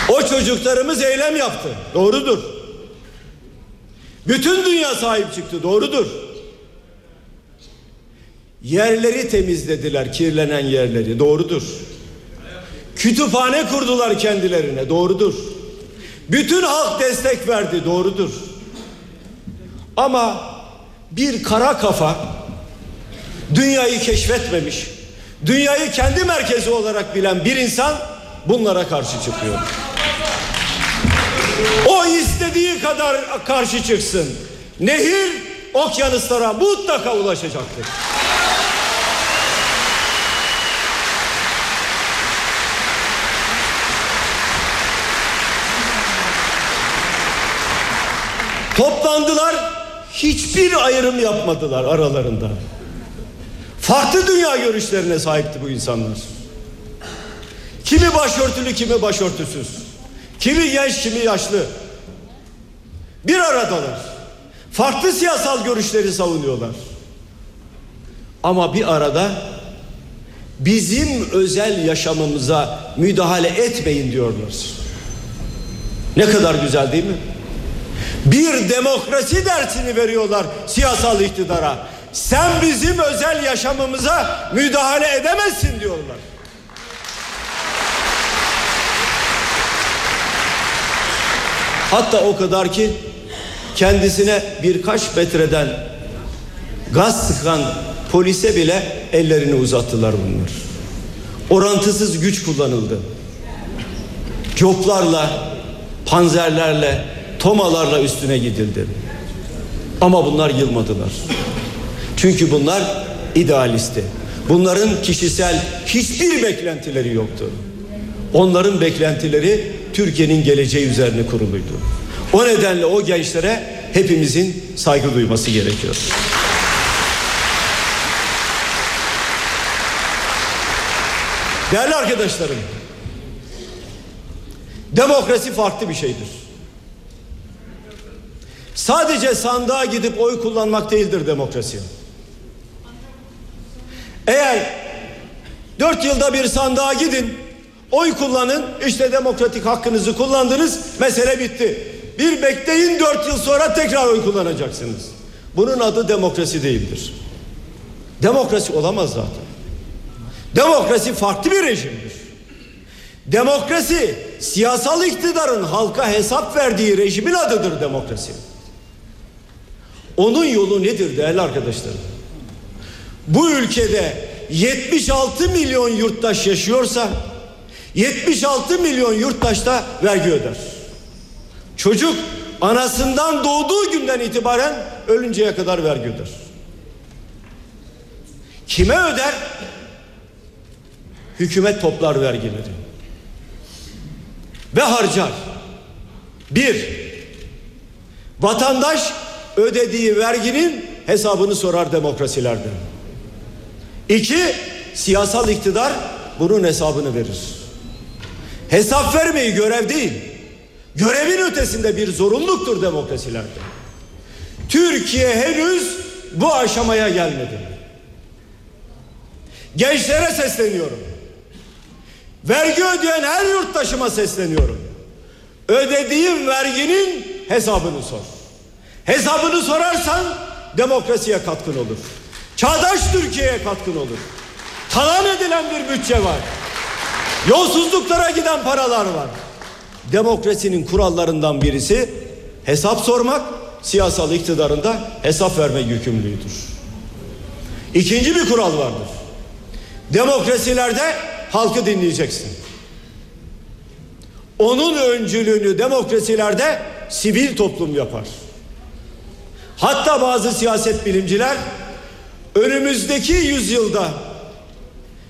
S8: O çocuklarımız eylem yaptı. Doğrudur. Bütün dünya sahip çıktı. Doğrudur. Yerleri temizlediler, kirlenen yerleri. Doğrudur. Kütüphane kurdular kendilerine. Doğrudur. Bütün halk destek verdi. Doğrudur. Ama bir kara kafa dünyayı keşfetmemiş, dünyayı kendi merkezi olarak bilen bir insan bunlara karşı çıkıyor. O istediği kadar karşı çıksın. Nehir okyanuslara mutlaka ulaşacaktır. Toplandılar, hiçbir ayrım yapmadılar aralarında. Farklı dünya görüşlerine sahipti bu insanlar. Kimi başörtülü, kimi başörtüsüz. Kimi genç, kimi yaşlı. Bir aradalar. Farklı siyasal görüşleri savunuyorlar. Ama bir arada bizim özel yaşamımıza müdahale etmeyin diyorlar. Ne kadar güzel değil mi? Bir demokrasi dersini veriyorlar siyasal iktidara. Sen bizim özel yaşamımıza müdahale edemezsin diyorlar. Hatta o kadar ki kendisine birkaç metreden gaz sıkan polise bile ellerini uzattılar bunlar. Orantısız güç kullanıldı. Coplarla, panzerlerle, tomalarla üstüne gidildi. Ama bunlar yılmadılar. Çünkü bunlar idealisti. Bunların kişisel hiçbir beklentileri yoktu. Onların beklentileri Türkiye'nin geleceği üzerine kuruluydu. O nedenle o gençlere hepimizin saygı duyması gerekiyor. Değerli arkadaşlarım, demokrasi farklı bir şeydir. Sadece sandığa gidip oy kullanmak değildir demokrasi. Eğer dört yılda bir sandığa gidin, oy kullanın, işte demokratik hakkınızı kullandınız, mesele bitti. Bir bekleyin dört yıl sonra tekrar oy kullanacaksınız. Bunun adı demokrasi değildir. Demokrasi olamaz zaten. Demokrasi farklı bir rejimdir. Demokrasi siyasal iktidarın halka hesap verdiği rejimin adıdır demokrasi. Onun yolu nedir değerli arkadaşlarım? Bu ülkede 76 milyon yurttaş yaşıyorsa 76 milyon yurttaş da vergi öder. Çocuk anasından doğduğu günden itibaren ölünceye kadar vergi öder. Kime öder? Hükümet toplar vergileri. Ve harcar. Bir, vatandaş ödediği verginin hesabını sorar demokrasilerde. İki, siyasal iktidar bunun hesabını verir. Hesap vermeyi görev değil, görevin ötesinde bir zorunluluktur demokrasilerde. Türkiye henüz bu aşamaya gelmedi. Gençlere sesleniyorum. Vergi ödeyen her yurttaşıma sesleniyorum. Ödediğim verginin hesabını sor. Hesabını sorarsan demokrasiye katkın olur. Çağdaş Türkiye'ye katkın olur. Talan edilen bir bütçe var. Yolsuzluklara giden paralar var. Demokrasinin kurallarından birisi hesap sormak, siyasal iktidarında hesap verme yükümlüdür. İkinci bir kural vardır. Demokrasilerde halkı dinleyeceksin. Onun öncülüğünü demokrasilerde sivil toplum yapar. Hatta bazı siyaset bilimciler önümüzdeki yüzyılda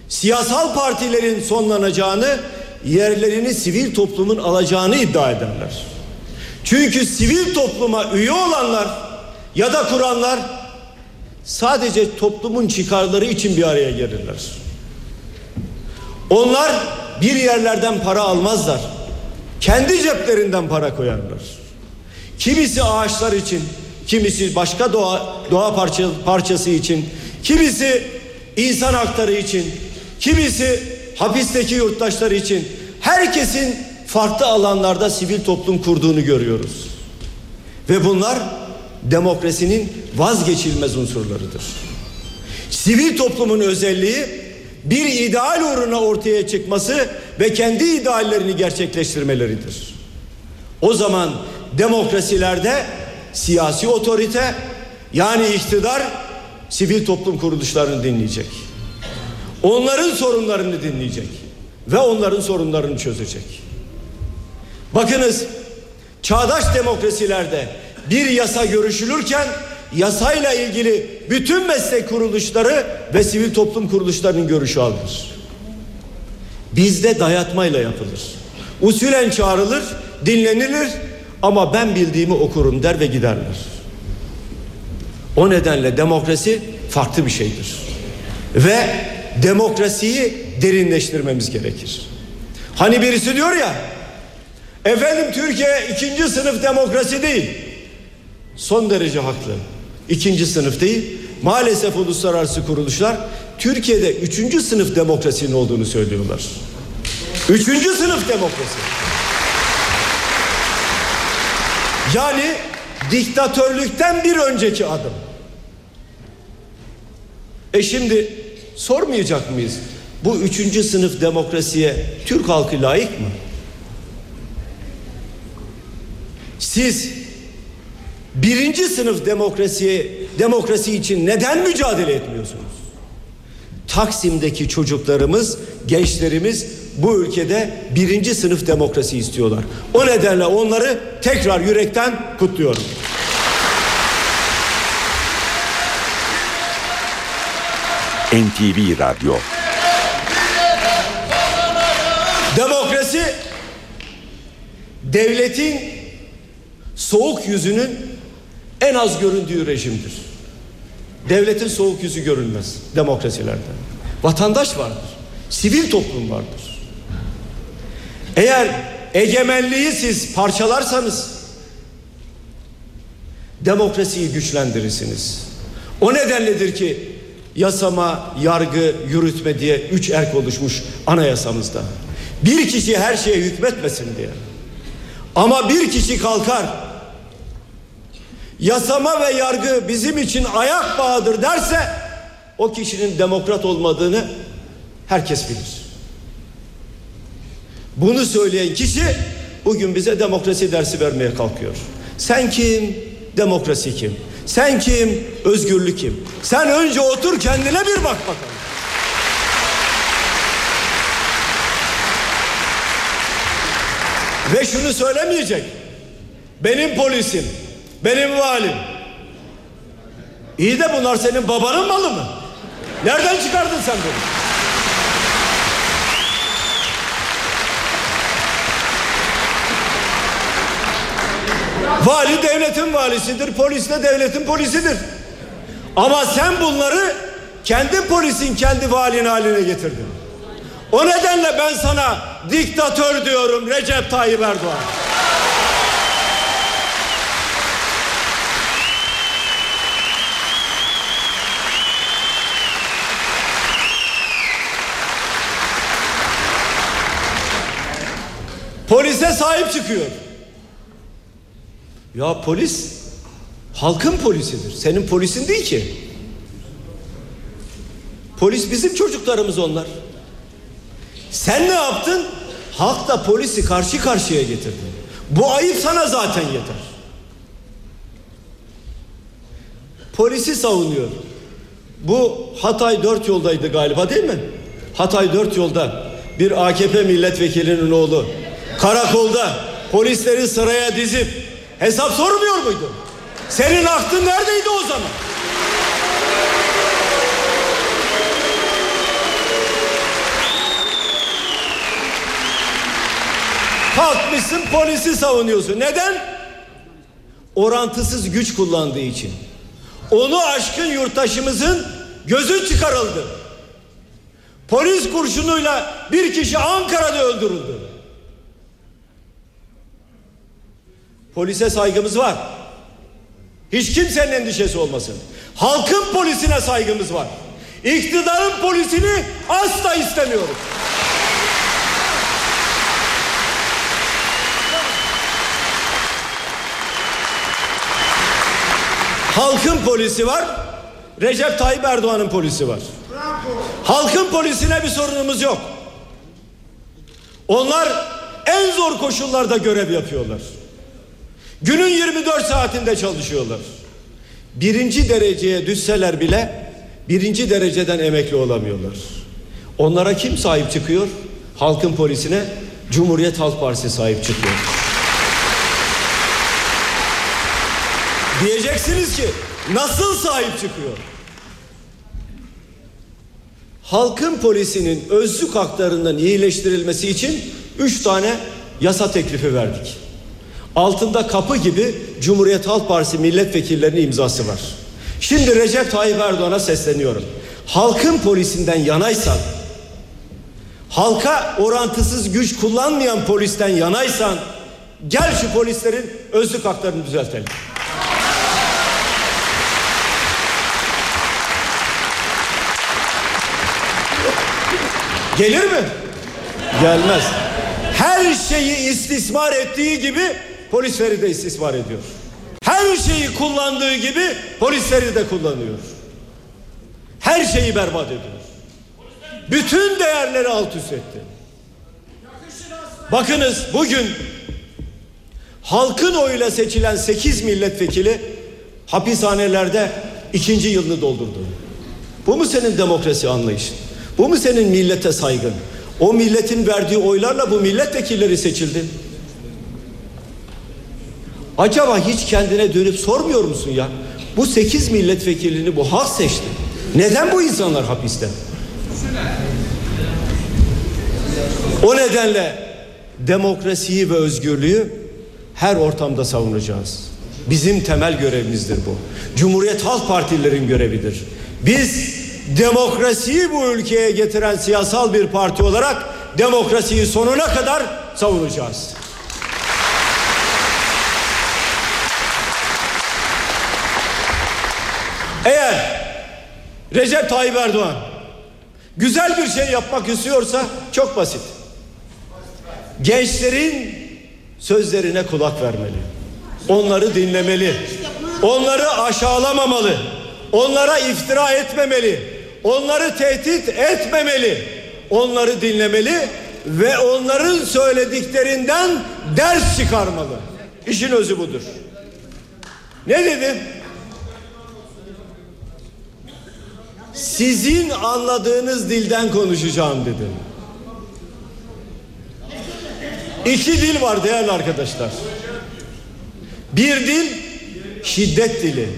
S8: siyasal partilerin sonlanacağını, yerlerini sivil toplumun alacağını iddia ederler. Çünkü sivil topluma üye olanlar ya da kuranlar sadece toplumun çıkarları için bir araya gelirler. Onlar bir yerlerden para almazlar. Kendi ceplerinden para koyarlar. Kimisi ağaçlar için, kimisi başka doğa, doğa parça, parçası için, kimisi insan hakları için, kimisi hapisteki yurttaşları için herkesin farklı alanlarda sivil toplum kurduğunu görüyoruz. Ve bunlar demokrasinin vazgeçilmez unsurlarıdır. Sivil toplumun özelliği bir ideal uğruna ortaya çıkması ve kendi ideallerini gerçekleştirmeleridir. O zaman demokrasilerde siyasi otorite yani iktidar sivil toplum kuruluşlarını dinleyecek. Onların sorunlarını dinleyecek ve onların sorunlarını çözecek. Bakınız çağdaş demokrasilerde bir yasa görüşülürken yasayla ilgili bütün meslek kuruluşları ve sivil toplum kuruluşlarının görüşü alınır. Bizde dayatmayla yapılır. Usulen çağrılır, dinlenilir ama ben bildiğimi okurum der ve giderler. O nedenle demokrasi farklı bir şeydir. Ve demokrasiyi derinleştirmemiz gerekir. Hani birisi diyor ya efendim Türkiye ikinci sınıf demokrasi değil. Son derece haklı. İkinci sınıf değil. Maalesef uluslararası kuruluşlar Türkiye'de üçüncü sınıf demokrasinin olduğunu söylüyorlar. Üçüncü sınıf demokrasi. Yani diktatörlükten bir önceki adım. E şimdi sormayacak mıyız? Bu üçüncü sınıf demokrasiye Türk halkı layık mı? Siz birinci sınıf demokrasiye, demokrasi için neden mücadele etmiyorsunuz? Taksim'deki çocuklarımız, gençlerimiz bu ülkede birinci sınıf demokrasi istiyorlar. O nedenle onları tekrar yürekten kutluyorum.
S1: NTV Radyo
S8: Demokrasi devletin soğuk yüzünün en az göründüğü rejimdir. Devletin soğuk yüzü görünmez demokrasilerde. Vatandaş vardır. Sivil toplum vardır. Eğer egemenliği siz parçalarsanız demokrasiyi güçlendirirsiniz. O nedenledir ki yasama, yargı, yürütme diye üç erk oluşmuş anayasamızda. Bir kişi her şeye hükmetmesin diye. Ama bir kişi kalkar yasama ve yargı bizim için ayak bağıdır derse o kişinin demokrat olmadığını herkes bilir. Bunu söyleyen kişi bugün bize demokrasi dersi vermeye kalkıyor. Sen kim? Demokrasi kim? Sen kim? Özgürlük kim? Sen önce otur kendine bir bak bakalım. Ve şunu söylemeyecek. Benim polisim, benim valim. İyi de bunlar senin babanın malı mı? Nereden çıkardın sen bunu? Vali devletin valisidir, polis de devletin polisidir. Ama sen bunları kendi polisin kendi valin haline getirdin. O nedenle ben sana diktatör diyorum Recep Tayyip Erdoğan. Polise sahip çıkıyor. Ya polis halkın polisidir. Senin polisin değil ki. Polis bizim çocuklarımız onlar. Sen ne yaptın? Halkla polisi karşı karşıya getirdin. Bu ayıp sana zaten yeter. Polisi savunuyor. Bu Hatay dört yoldaydı galiba değil mi? Hatay dört yolda bir AKP milletvekilinin oğlu karakolda polisleri sıraya dizip hesap sormuyor muydu? Senin aklın neredeydi o zaman? Kalkmışsın polisi savunuyorsun. Neden? Orantısız güç kullandığı için. Onu aşkın yurttaşımızın gözü çıkarıldı. Polis kurşunuyla bir kişi Ankara'da öldürüldü. Polise saygımız var. Hiç kimsenin endişesi olmasın. Halkın polisine saygımız var. İktidarın polisini asla istemiyoruz. Halkın polisi var. Recep Tayyip Erdoğan'ın polisi var. Halkın polisine bir sorunumuz yok. Onlar en zor koşullarda görev yapıyorlar. Günün 24 saatinde çalışıyorlar. Birinci dereceye düşseler bile birinci dereceden emekli olamıyorlar. Onlara kim sahip çıkıyor? Halkın polisine Cumhuriyet Halk Partisi sahip çıkıyor. Diyeceksiniz ki nasıl sahip çıkıyor? Halkın polisinin özlük haklarının iyileştirilmesi için üç tane yasa teklifi verdik. Altında kapı gibi Cumhuriyet Halk Partisi milletvekillerinin imzası var. Şimdi Recep Tayyip Erdoğan'a sesleniyorum. Halkın polisinden yanaysan, halka orantısız güç kullanmayan polisten yanaysan, gel şu polislerin özlük haklarını düzeltelim. Gelir mi? Gelmez. Her şeyi istismar ettiği gibi polisleri de istismar ediyor. Her şeyi kullandığı gibi polisleri de kullanıyor. Her şeyi berbat ediyor. Bütün değerleri alt üst etti. Bakınız bugün halkın oyuyla seçilen 8 milletvekili hapishanelerde ikinci yılını doldurdu. Bu mu senin demokrasi anlayışın? Bu mu senin millete saygın? O milletin verdiği oylarla bu milletvekilleri seçildi. Acaba hiç kendine dönüp sormuyor musun ya? Bu sekiz milletvekilini bu halk seçti. Neden bu insanlar hapiste? O nedenle demokrasiyi ve özgürlüğü her ortamda savunacağız. Bizim temel görevimizdir bu. Cumhuriyet Halk Partililerin görevidir. Biz demokrasiyi bu ülkeye getiren siyasal bir parti olarak demokrasiyi sonuna kadar savunacağız. Eğer Recep Tayyip Erdoğan güzel bir şey yapmak istiyorsa çok basit. Gençlerin sözlerine kulak vermeli. Onları dinlemeli. Onları aşağılamamalı. Onlara iftira etmemeli. Onları tehdit etmemeli. Onları dinlemeli ve onların söylediklerinden ders çıkarmalı. İşin özü budur. Ne dedim? Sizin anladığınız dilden konuşacağım dedim. İki dil var değerli arkadaşlar. Bir dil şiddet dili.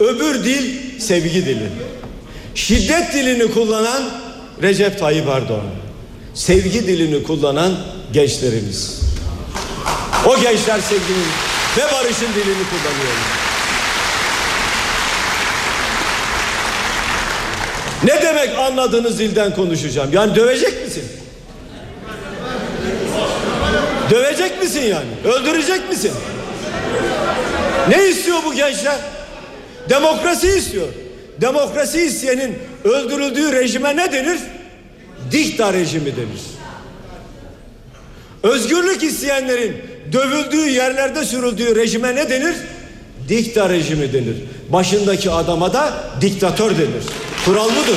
S8: Öbür dil sevgi dili. Şiddet dilini kullanan Recep Tayyip Erdoğan. Sevgi dilini kullanan gençlerimiz. O gençler sevginin ve barışın dilini kullanıyorlar. Ne demek anladığınız dilden konuşacağım? Yani dövecek misin? Dövecek misin yani? Öldürecek misin? Ne istiyor bu gençler? Demokrasi istiyor. Demokrasi isteyenin öldürüldüğü rejime ne denir? Dikta rejimi denir. Özgürlük isteyenlerin dövüldüğü yerlerde sürüldüğü rejime ne denir? Dikta rejimi denir. Başındaki adama da diktatör denir. Kural budur.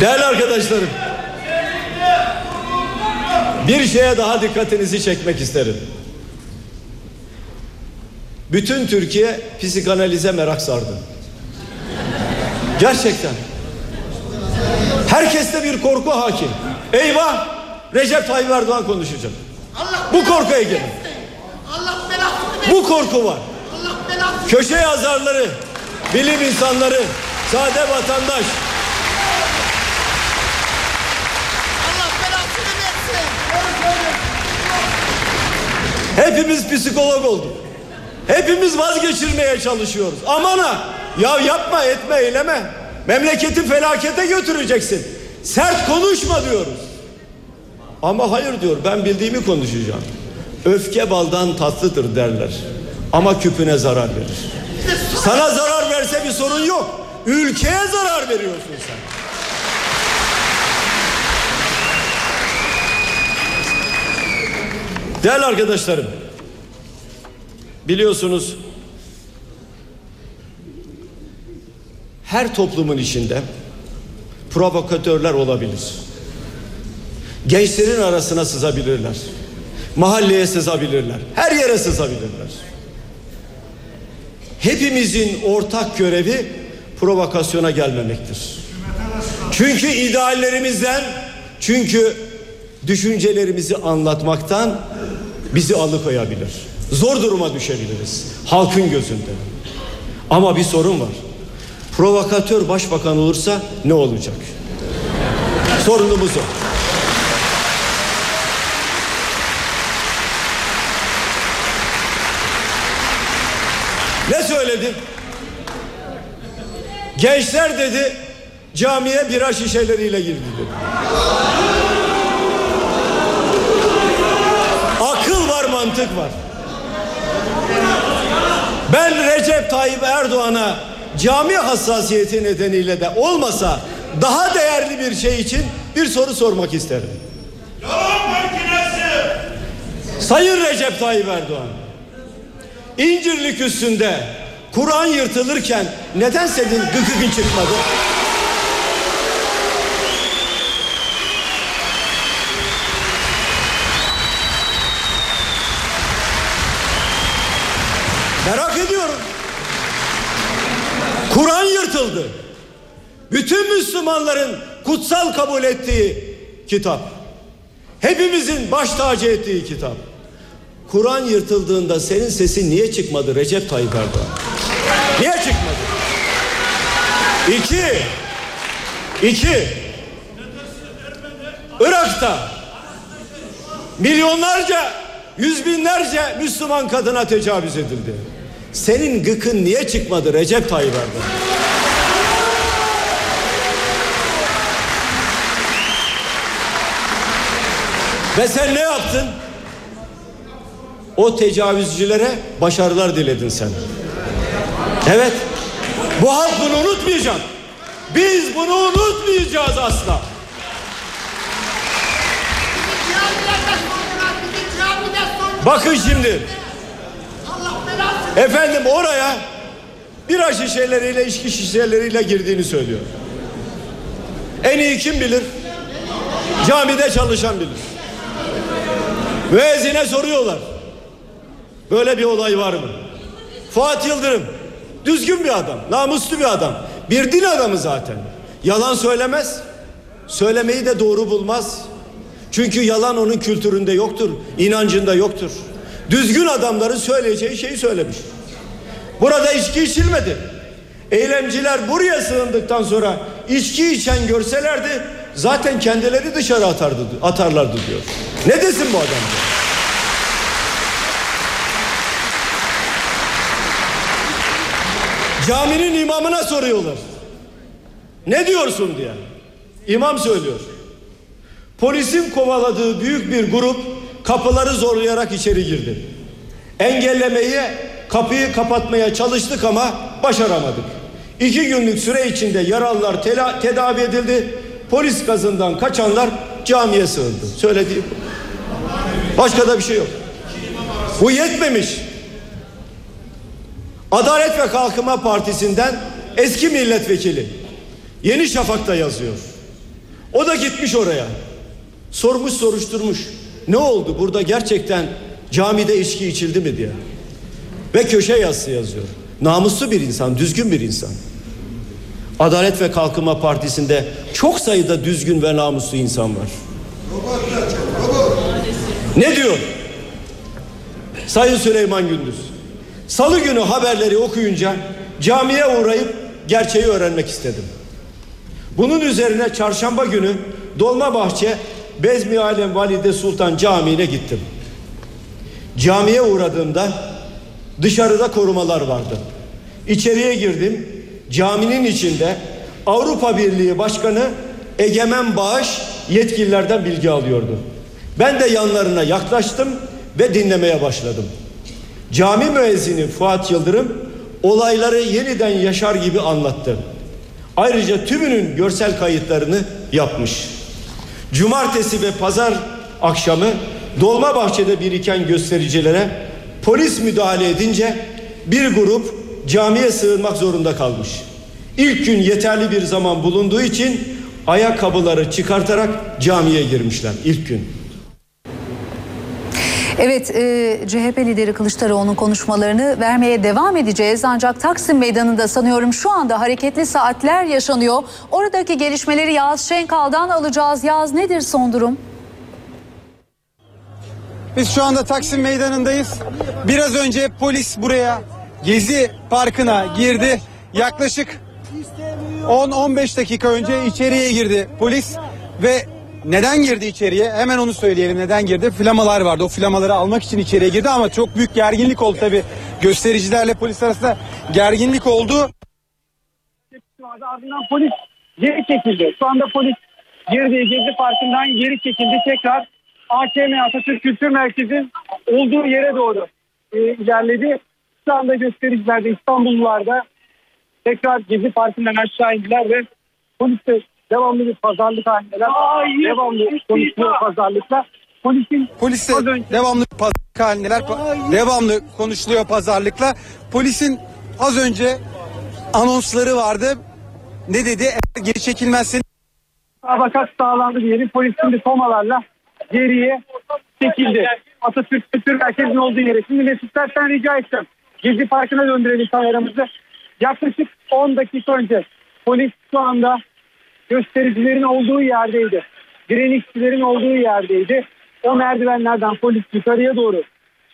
S8: Değerli arkadaşlarım. Bir şeye daha dikkatinizi çekmek isterim. Bütün Türkiye psikanalize merak sardı. Gerçekten. Herkeste bir korku hakim. Eyvah! Recep Tayyip Erdoğan konuşacak. Bu korkuya gelin.
S9: Allah.
S8: Bu korku var.
S9: Allah belasını
S8: Köşe yazarları, bilim insanları, sade vatandaş,
S9: Allah belasını versin.
S8: hepimiz psikolog olduk. Hepimiz vazgeçirmeye çalışıyoruz. Aman ha ya yapma etme eyleme. Memleketi felakete götüreceksin. Sert konuşma diyoruz. Ama hayır diyor ben bildiğimi konuşacağım. Öfke baldan tatlıdır derler. Ama küpüne zarar verir. Sana zarar verse bir sorun yok. Ülkeye zarar veriyorsun sen. Değerli arkadaşlarım. Biliyorsunuz her toplumun içinde provokatörler olabilir. Gençlerin arasına sızabilirler. Mahalleye sızabilirler. Her yere sızabilirler. Hepimizin ortak görevi provokasyona gelmemektir. Çünkü ideallerimizden, çünkü düşüncelerimizi anlatmaktan bizi alıkoyabilir. Zor duruma düşebiliriz halkın gözünde. Ama bir sorun var. Provokatör başbakan olursa ne olacak? Sorunumuz o. Ne söyledi? Gençler dedi camiye bira şişeleriyle girdi dedi. Akıl var mantık var. Ben Recep Tayyip Erdoğan'a cami hassasiyeti nedeniyle de olmasa daha değerli bir şey için bir soru sormak isterim. Sayın Recep Tayyip Erdoğan İncirlik üstünde Kur'an yırtılırken neden senin gıkıkın çıkmadı? Merak ediyorum. Kur'an yırtıldı. Bütün Müslümanların kutsal kabul ettiği kitap. Hepimizin baş tacı ettiği kitap. Kur'an yırtıldığında senin sesin niye çıkmadı Recep Tayyip Erdoğan? Niye çıkmadı? İki, iki, Irak'ta milyonlarca, yüz binlerce Müslüman kadına tecavüz edildi. Senin gıkın niye çıkmadı Recep Tayyip Erdoğan? Ve sen ne yaptın? O tecavüzcülere başarılar diledin sen. Evet. Bu halk bunu unutmayacak. Biz bunu unutmayacağız asla. Bakın şimdi. Efendim oraya bira şişeleriyle içki şişeleriyle girdiğini söylüyor. En iyi kim bilir? Camide çalışan bilir. Müezzine soruyorlar. Böyle bir olay var mı? Fuat Yıldırım düzgün bir adam, namuslu bir adam. Bir din adamı zaten. Yalan söylemez. Söylemeyi de doğru bulmaz. Çünkü yalan onun kültüründe yoktur, inancında yoktur. Düzgün adamların söyleyeceği şeyi söylemiş. Burada içki içilmedi. Eylemciler buraya sığındıktan sonra içki içen görselerdi zaten kendileri dışarı atardı, atarlardı diyor. Ne desin bu adam? diyor. Caminin imamına soruyorlar. Ne diyorsun diye. İmam söylüyor. Polisin kovaladığı büyük bir grup kapıları zorlayarak içeri girdi. Engellemeye, kapıyı kapatmaya çalıştık ama başaramadık. İki günlük süre içinde yaralılar tela- tedavi edildi. Polis gazından kaçanlar camiye sığındı. Söylediği bu. Başka da bir şey yok. Bu yetmemiş. Adalet ve Kalkınma Partisi'nden eski milletvekili Yeni Şafak'ta yazıyor. O da gitmiş oraya. Sormuş soruşturmuş. Ne oldu burada gerçekten camide içki içildi mi diye. Ve köşe yazısı yazıyor. Namuslu bir insan, düzgün bir insan. Adalet ve Kalkınma Partisi'nde çok sayıda düzgün ve namuslu insan var. Ne diyor? Sayın Süleyman Gündüz. Salı günü haberleri okuyunca camiye uğrayıp gerçeği öğrenmek istedim. Bunun üzerine çarşamba günü Dolmabahçe Bezmi Alem Valide Sultan Camii'ne gittim. Camiye uğradığımda Dışarıda korumalar vardı. İçeriye girdim. Caminin içinde Avrupa Birliği Başkanı Egemen Bağış yetkililerden bilgi alıyordu. Ben de yanlarına yaklaştım ve dinlemeye başladım. Cami müezzini Fuat Yıldırım olayları yeniden yaşar gibi anlattı. Ayrıca tümünün görsel kayıtlarını yapmış. Cumartesi ve pazar akşamı Dolmabahçe'de biriken göstericilere polis müdahale edince bir grup camiye sığınmak zorunda kalmış. İlk gün yeterli bir zaman bulunduğu için ayakkabıları çıkartarak camiye girmişler ilk gün.
S10: Evet, e, CHP lideri Kılıçdaroğlu'nun konuşmalarını vermeye devam edeceğiz. Ancak Taksim Meydanı'nda sanıyorum şu anda hareketli saatler yaşanıyor. Oradaki gelişmeleri Yağız Şenkal'dan alacağız. Yağız nedir son durum?
S11: Biz şu anda Taksim Meydanı'ndayız. Biraz önce polis buraya Gezi Parkı'na girdi. Yaklaşık 10-15 dakika önce içeriye girdi polis ve neden girdi içeriye? Hemen onu söyleyelim neden girdi. Flamalar vardı. O flamaları almak için içeriye girdi ama çok büyük gerginlik oldu tabii. Göstericilerle polis arasında gerginlik oldu.
S4: Ardından polis geri çekildi. Şu anda polis girdiği Gezi Parkı'ndan geri çekildi. Tekrar AKM Atatürk Kültür Merkezi'nin olduğu yere doğru e, ilerledi. Şu anda göstericilerde İstanbullularda tekrar Gezi Parkı'ndan aşağı indiler ve polis de devamlı bir pazarlık halindeler. Devamlı konuşuyor pazarlıkla. Polisin
S11: Polisle
S4: az önce-
S11: devamlı pazarlık halindeler. Pa- devamlı konuşuluyor pazarlıkla. Polisin az önce anonsları vardı. Ne dedi? Eğer geri çekilmezseniz
S4: abakat sağlandı diyelim. Polis şimdi tomalarla geriye çekildi. Atatürk Kültür Merkezi'nin olduğu yere. Şimdi Mesut Sert'ten rica etsem. Gezi Parkı'na döndürelim kameramızı. Yaklaşık 10 dakika önce polis şu anda göstericilerin olduğu yerdeydi. Direnişçilerin olduğu yerdeydi. O merdivenlerden polis yukarıya doğru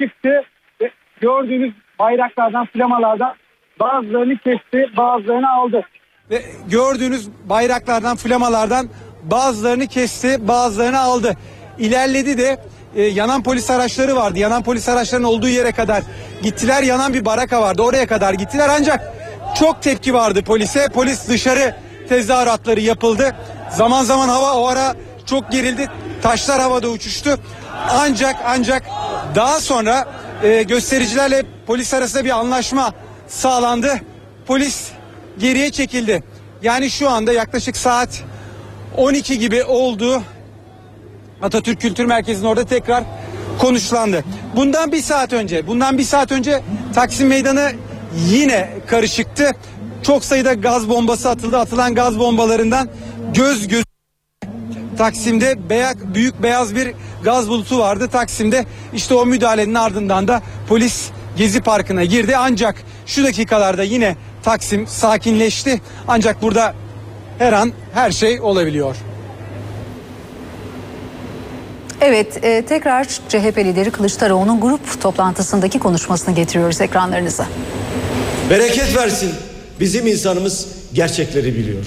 S4: çıktı ve gördüğünüz bayraklardan, flamalardan bazılarını kesti, bazılarını aldı.
S11: ve gördüğünüz bayraklardan, flamalardan bazılarını kesti, bazılarını aldı. İlerledi de e, yanan polis araçları vardı. Yanan polis araçlarının olduğu yere kadar gittiler. Yanan bir baraka vardı. Oraya kadar gittiler ancak çok tepki vardı polise. Polis dışarı tezahüratları yapıldı. Zaman zaman hava o ara çok gerildi. Taşlar havada uçuştu. Ancak ancak daha sonra e, göstericilerle polis arasında bir anlaşma sağlandı. Polis geriye çekildi. Yani şu anda yaklaşık saat 12 gibi oldu. Atatürk Kültür Merkezi'nin orada tekrar konuşlandı. Bundan bir saat önce, bundan bir saat önce Taksim Meydanı yine karışıktı. Çok sayıda gaz bombası atıldı. Atılan gaz bombalarından göz göz Taksim'de beyaz, büyük beyaz bir gaz bulutu vardı. Taksim'de işte o müdahalenin ardından da polis Gezi Parkı'na girdi. Ancak şu dakikalarda yine Taksim sakinleşti. Ancak burada her an her şey olabiliyor.
S10: Evet, e, tekrar CHP lideri Kılıçdaroğlu'nun grup toplantısındaki konuşmasını getiriyoruz ekranlarınıza.
S8: Bereket versin. Bizim insanımız gerçekleri biliyor.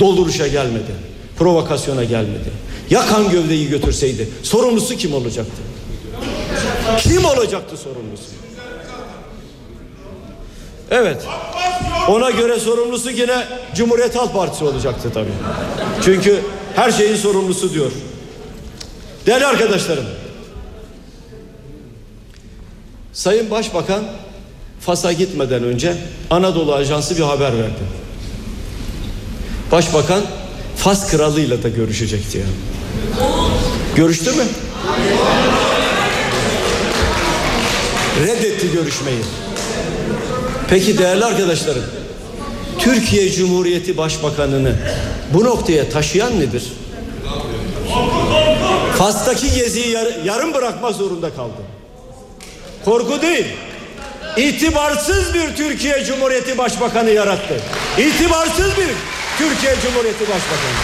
S8: Dolduruşa gelmedi. Provokasyona gelmedi. Ya kan gövdeyi götürseydi sorumlusu kim olacaktı? Kim olacaktı sorumlusu? Evet. Ona göre sorumlusu yine Cumhuriyet Halk Partisi olacaktı tabii. Çünkü her şeyin sorumlusu diyor. Değerli arkadaşlarım. Sayın Başbakan Fas'a gitmeden önce Anadolu Ajansı bir haber verdi. Başbakan Fas kralıyla da görüşecekti ya. Görüştü mü? Reddetti görüşmeyi. Peki değerli arkadaşlarım, Türkiye Cumhuriyeti Başbakanını bu noktaya taşıyan nedir? Fas'taki geziyi yar- yarım bırakma zorunda kaldı. Korku değil. İtibarsız bir Türkiye Cumhuriyeti Başbakanı yarattı. İtibarsız bir Türkiye Cumhuriyeti Başbakanı.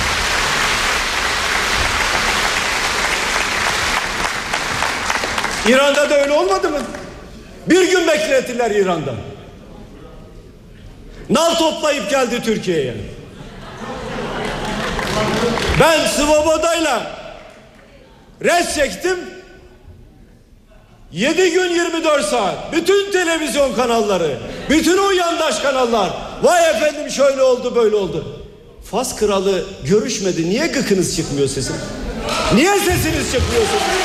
S8: İran'da da öyle olmadı mı? Bir gün beklettiler İran'da. Nal toplayıp geldi Türkiye'ye. Ben Svoboda'yla res çektim. 7 gün 24 saat bütün televizyon kanalları, bütün o yandaş kanallar vay efendim şöyle oldu böyle oldu. Fas kralı görüşmedi. Niye gıkınız çıkmıyor sesin? Niye sesiniz çıkmıyor sesin?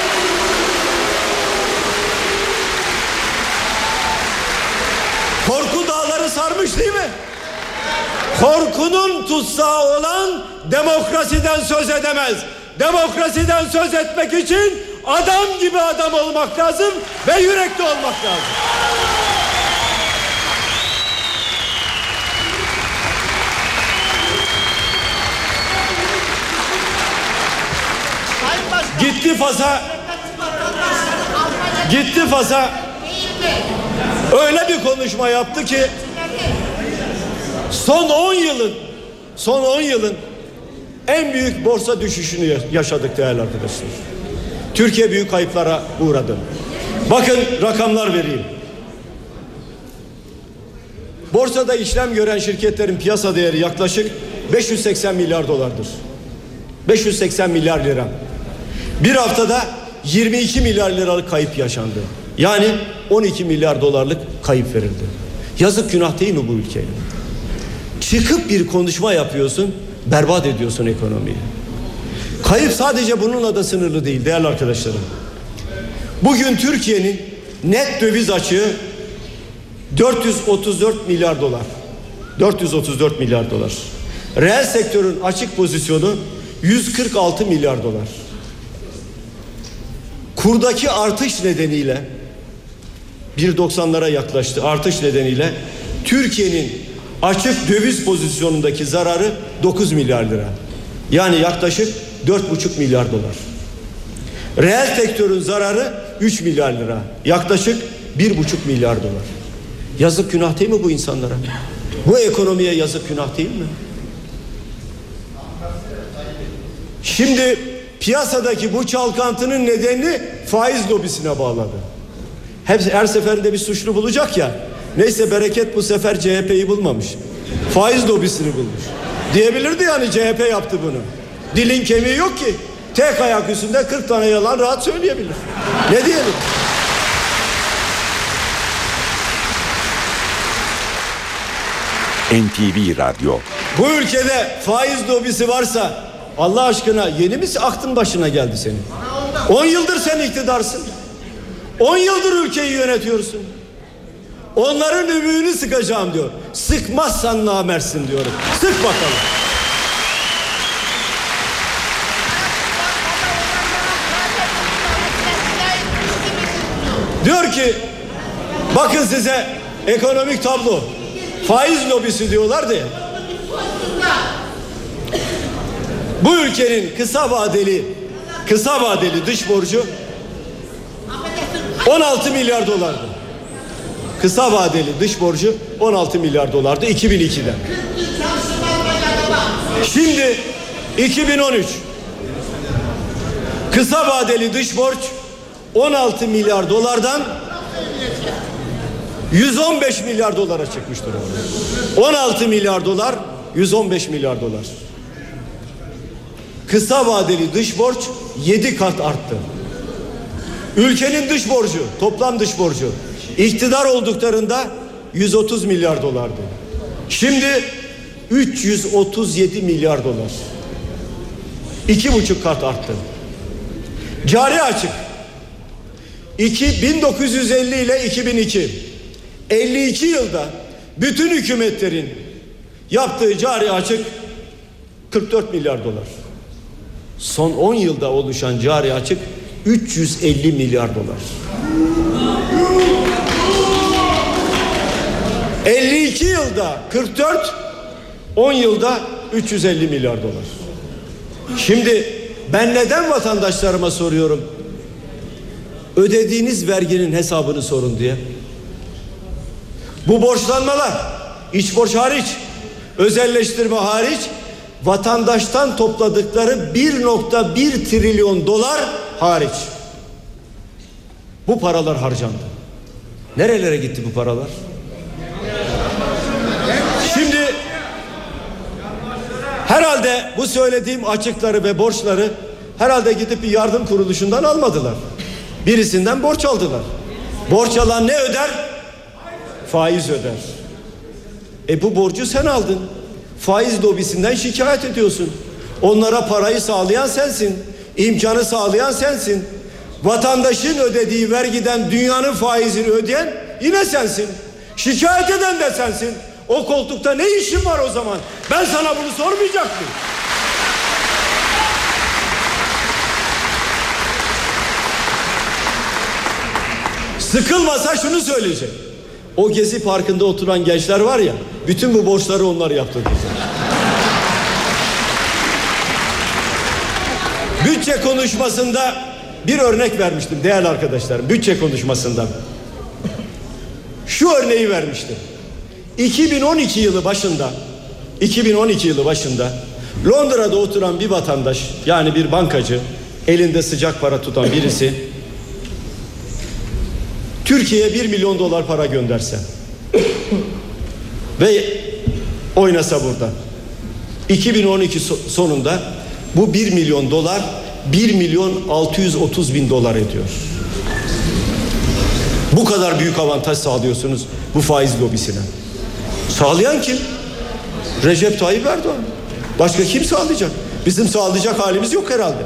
S8: Korku dağları sarmış değil mi? Korkunun tutsağı olan demokrasiden söz edemez. Demokrasiden söz etmek için adam gibi adam olmak lazım ve yürekli olmak lazım. Gitti Fas'a gitti Fas'a öyle bir konuşma yaptı ki son 10 yılın son 10 yılın en büyük borsa düşüşünü yaşadık değerli arkadaşlar. Türkiye büyük kayıplara uğradı. Bakın rakamlar vereyim. Borsada işlem gören şirketlerin piyasa değeri yaklaşık 580 milyar dolardır. 580 milyar lira. Bir haftada 22 milyar liralık kayıp yaşandı. Yani 12 milyar dolarlık kayıp verildi. Yazık günah değil mi bu ülkeye? Çıkıp bir konuşma yapıyorsun, berbat ediyorsun ekonomiyi. Kayıp sadece bununla da sınırlı değil değerli arkadaşlarım. Bugün Türkiye'nin net döviz açığı 434 milyar dolar. 434 milyar dolar. Reel sektörün açık pozisyonu 146 milyar dolar. Kurdaki artış nedeniyle 1.90'lara yaklaştı. Artış nedeniyle Türkiye'nin açık döviz pozisyonundaki zararı 9 milyar lira. Yani yaklaşık 4,5 milyar dolar. Reel sektörün zararı 3 milyar lira. Yaklaşık 1,5 milyar dolar. Yazık günah değil mi bu insanlara? Bu ekonomiye yazık günah değil mi? Şimdi piyasadaki bu çalkantının nedenini faiz lobisine bağladı. Hep her seferinde bir suçlu bulacak ya. Neyse bereket bu sefer CHP'yi bulmamış. Faiz lobisini bulmuş. Diyebilirdi yani CHP yaptı bunu. Dilin kemiği yok ki. Tek ayak üstünde 40 tane yalan rahat söyleyebilir. Ne diyelim?
S1: NTV Radyo
S8: Bu ülkede faiz lobisi varsa Allah aşkına yeni mi aklın başına geldi senin? 10 yıldır sen iktidarsın. 10 yıldır ülkeyi yönetiyorsun. Onların ümüğünü sıkacağım diyor. Sıkmazsan namersin diyorum. Sık bakalım. Diyor ki bakın size ekonomik tablo. Faiz lobisi diyorlar diye. Bu ülkenin kısa vadeli kısa vadeli dış borcu 16 milyar dolardı. Kısa vadeli dış borcu 16 milyar dolardı 2002'de. Şimdi 2013 kısa vadeli dış borç 16 milyar dolardan 115 milyar dolara çıkmış durumda. 16 milyar dolar 115 milyar dolar. Kısa vadeli dış borç 7 kat arttı. Ülkenin dış borcu, toplam dış borcu iktidar olduklarında 130 milyar dolardı. Şimdi 337 milyar dolar. İki buçuk kat arttı. Cari açık 2, 1950 ile 2002 52 yılda bütün hükümetlerin yaptığı cari açık 44 milyar dolar. Son 10 yılda oluşan cari açık 350 milyar dolar. 52 yılda 44 10 yılda 350 milyar dolar. Şimdi ben neden vatandaşlarıma soruyorum? Ödediğiniz verginin hesabını sorun diye. Bu borçlanmalar iç borç hariç, özelleştirme hariç vatandaştan topladıkları 1.1 trilyon dolar hariç. Bu paralar harcandı. Nerelere gitti bu paralar? Şimdi herhalde bu söylediğim açıkları ve borçları herhalde gidip bir yardım kuruluşundan almadılar. Birisinden borç aldılar. Borç alan ne öder? Faiz öder. E bu borcu sen aldın. Faiz lobisinden şikayet ediyorsun. Onlara parayı sağlayan sensin. İmkanı sağlayan sensin. Vatandaşın ödediği vergiden dünyanın faizini ödeyen yine sensin. Şikayet eden de sensin. O koltukta ne işin var o zaman? Ben sana bunu sormayacak Sıkılmasa şunu söyleyecek. O gezi parkında oturan gençler var ya, bütün bu borçları onlar yaptırdı. Bütçe konuşmasında bir örnek vermiştim değerli arkadaşlar. Bütçe konuşmasında. Şu örneği vermiştim. 2012 yılı başında 2012 yılı başında Londra'da oturan bir vatandaş yani bir bankacı elinde sıcak para tutan birisi Türkiye'ye 1 milyon dolar para gönderse ve oynasa burada 2012 sonunda bu 1 milyon dolar 1 milyon 630 bin dolar ediyor. Bu kadar büyük avantaj sağlıyorsunuz bu faiz lobisine. Sağlayan kim? Recep Tayyip Erdoğan. Başka kim sağlayacak? Bizim sağlayacak halimiz yok herhalde.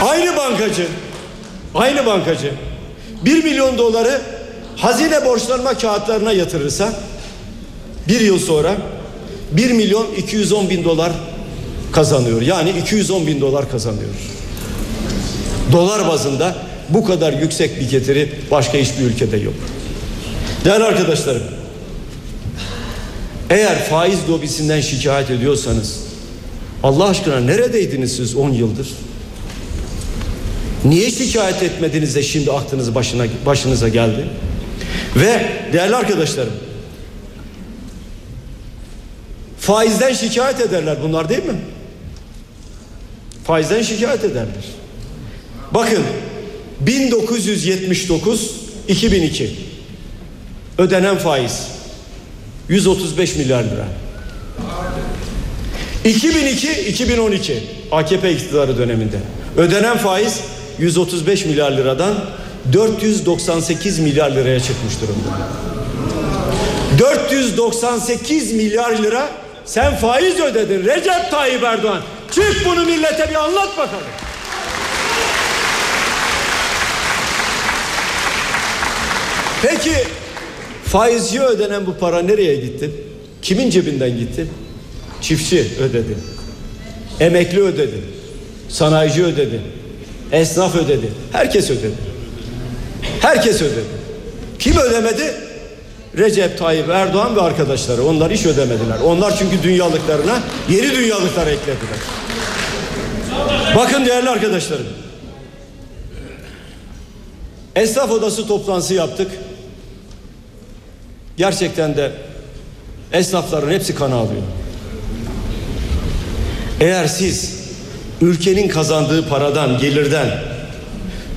S8: Aynı bankacı, aynı bankacı 1 milyon doları hazine borçlanma kağıtlarına yatırırsa bir yıl sonra 1 milyon 210 bin dolar kazanıyor. Yani 210 bin dolar kazanıyor. Dolar bazında bu kadar yüksek bir getiri başka hiçbir ülkede yok. Değerli arkadaşlarım, eğer faiz lobisinden şikayet ediyorsanız Allah aşkına neredeydiniz siz 10 yıldır? Niye şikayet etmediniz de şimdi aklınız başına, başınıza geldi? Ve değerli arkadaşlarım faizden şikayet ederler bunlar değil mi? Faizden şikayet ederler. Bakın 1979 2002 ödenen faiz 135 milyar lira. 2002 2012 AKP iktidarı döneminde ödenen faiz 135 milyar liradan 498 milyar liraya çıkmış durumda. 498 milyar lira sen faiz ödedin Recep Tayyip Erdoğan. Çık bunu millete bir anlat bakalım. Peki faizci ödenen bu para nereye gitti? Kimin cebinden gitti? Çiftçi ödedi. Emekli ödedi. Sanayici ödedi. Esnaf ödedi. Herkes ödedi. Herkes ödedi. Kim ödemedi? Recep Tayyip Erdoğan ve arkadaşları. Onlar hiç ödemediler. Onlar çünkü dünyalıklarına yeni dünyalıklar eklediler. Bakın değerli arkadaşlarım. Esnaf odası toplantısı yaptık. Gerçekten de esnafların hepsi kan ağlıyor. Eğer siz ülkenin kazandığı paradan, gelirden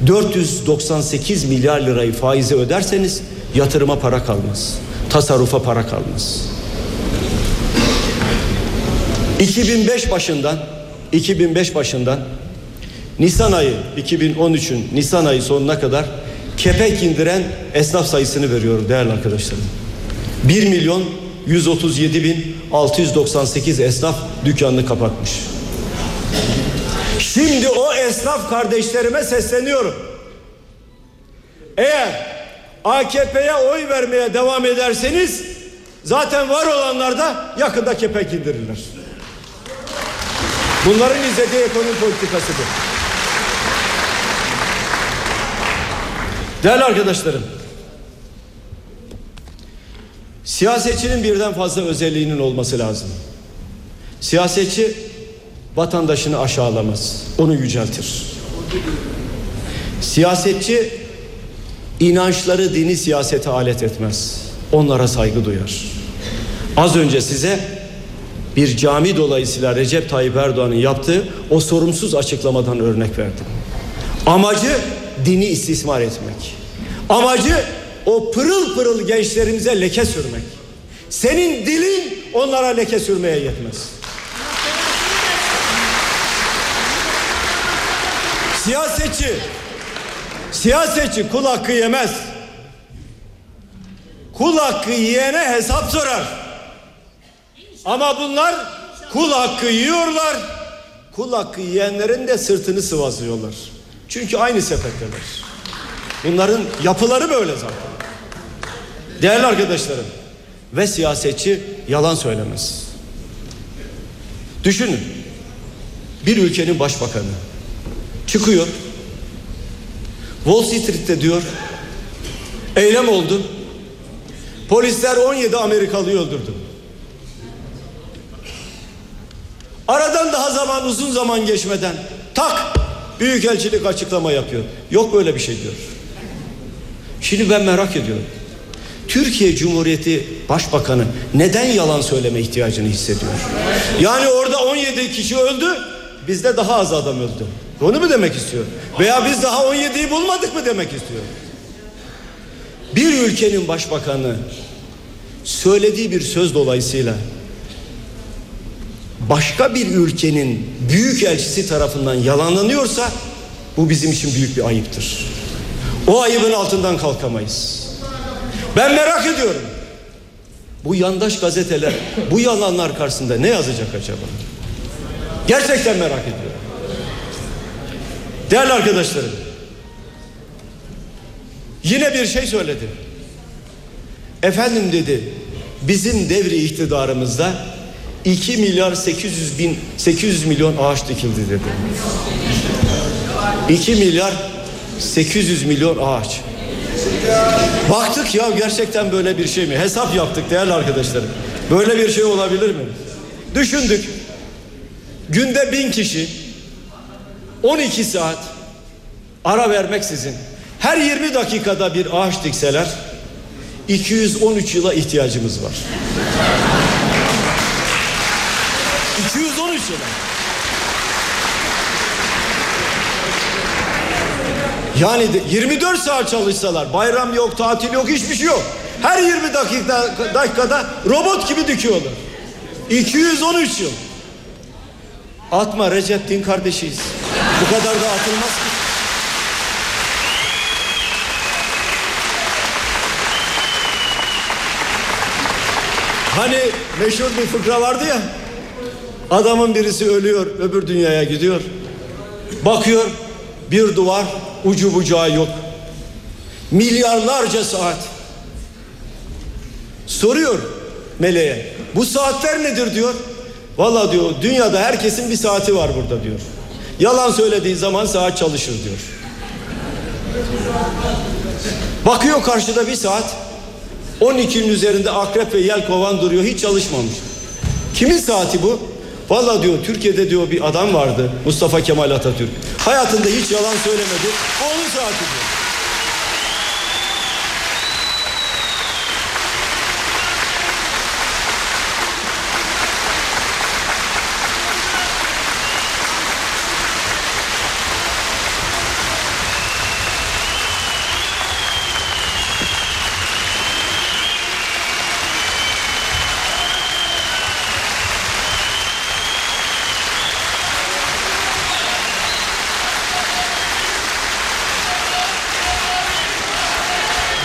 S8: 498 milyar lirayı faize öderseniz yatırıma para kalmaz. Tasarrufa para kalmaz. 2005 başından 2005 başından Nisan ayı 2013'ün Nisan ayı sonuna kadar kepek indiren esnaf sayısını veriyorum değerli arkadaşlarım. 1 milyon 137 bin 698 esnaf dükkanını kapatmış. Şimdi o esnaf kardeşlerime sesleniyorum. Eğer AKP'ye oy vermeye devam ederseniz zaten var olanlar da yakında kepek indirirler. Bunların izlediği ekonomi politikası bu. Değerli arkadaşlarım, siyasetçinin birden fazla özelliğinin olması lazım. Siyasetçi vatandaşını aşağılamaz, onu yüceltir. Siyasetçi inançları dini siyasete alet etmez. Onlara saygı duyar. Az önce size bir cami dolayısıyla Recep Tayyip Erdoğan'ın yaptığı o sorumsuz açıklamadan örnek verdim. Amacı dini istismar etmek. Amacı o pırıl pırıl gençlerimize leke sürmek. Senin dilin onlara leke sürmeye yetmez. Siyasetçi siyasetçi kul hakkı yemez. Kul hakkı yiyene hesap sorar. Ama bunlar kul hakkı yiyorlar. Kul hakkı yiyenlerin de sırtını sıvazlıyorlar. Çünkü aynı sepetteler. Bunların yapıları böyle zaten. Değerli arkadaşlarım ve siyasetçi yalan söylemez. Düşünün. Bir ülkenin başbakanı çıkıyor. Wall Street'te diyor eylem oldu. Polisler 17 Amerikalıyı öldürdü. Aradan daha zaman uzun zaman geçmeden tak büyükelçilik açıklama yapıyor. Yok böyle bir şey diyor. Şimdi ben merak ediyorum. Türkiye Cumhuriyeti Başbakanı neden yalan söyleme ihtiyacını hissediyor? Yani orada 17 kişi öldü, bizde daha az adam öldü. Onu mu demek istiyor? Veya biz daha 17'yi bulmadık mı demek istiyor? Bir ülkenin başbakanı söylediği bir söz dolayısıyla başka bir ülkenin büyük elçisi tarafından yalanlanıyorsa bu bizim için büyük bir ayıptır. O ayıbın altından kalkamayız. Ben merak ediyorum. Bu yandaş gazeteler bu yalanlar karşısında ne yazacak acaba? Gerçekten merak ediyorum. Değerli arkadaşlarım. Yine bir şey söyledi. Efendim dedi bizim devri iktidarımızda 2 milyar 800 bin 800 milyon ağaç dikildi dedi. 2 milyar 800 milyon ağaç. Baktık ya gerçekten böyle bir şey mi? Hesap yaptık değerli arkadaşlarım. Böyle bir şey olabilir mi? Düşündük. Günde bin kişi 12 saat ara vermeksizin her 20 dakikada bir ağaç dikseler 213 yıla ihtiyacımız var. 213 yıla. Yani de 24 saat çalışsalar bayram yok tatil yok hiçbir şey yok. Her 20 dakika, dakikada robot gibi dikiyorlar. 213 yıl. Atma Recep din kardeşiyiz. Bu kadar da atılmaz ki. Hani meşhur bir fıkra vardı ya. Adamın birisi ölüyor, öbür dünyaya gidiyor. Bakıyor, bir duvar, ucu bucağı yok. Milyarlarca saat. Soruyor meleğe. Bu saatler nedir diyor. Valla diyor dünyada herkesin bir saati var burada diyor. Yalan söylediği zaman saat çalışır diyor. Bakıyor karşıda bir saat. 12'nin üzerinde akrep ve yel kovan duruyor hiç çalışmamış. Kimin saati bu? Valla diyor Türkiye'de diyor bir adam vardı Mustafa Kemal Atatürk. Hayatında hiç yalan söylemedi. Onun saati diyor.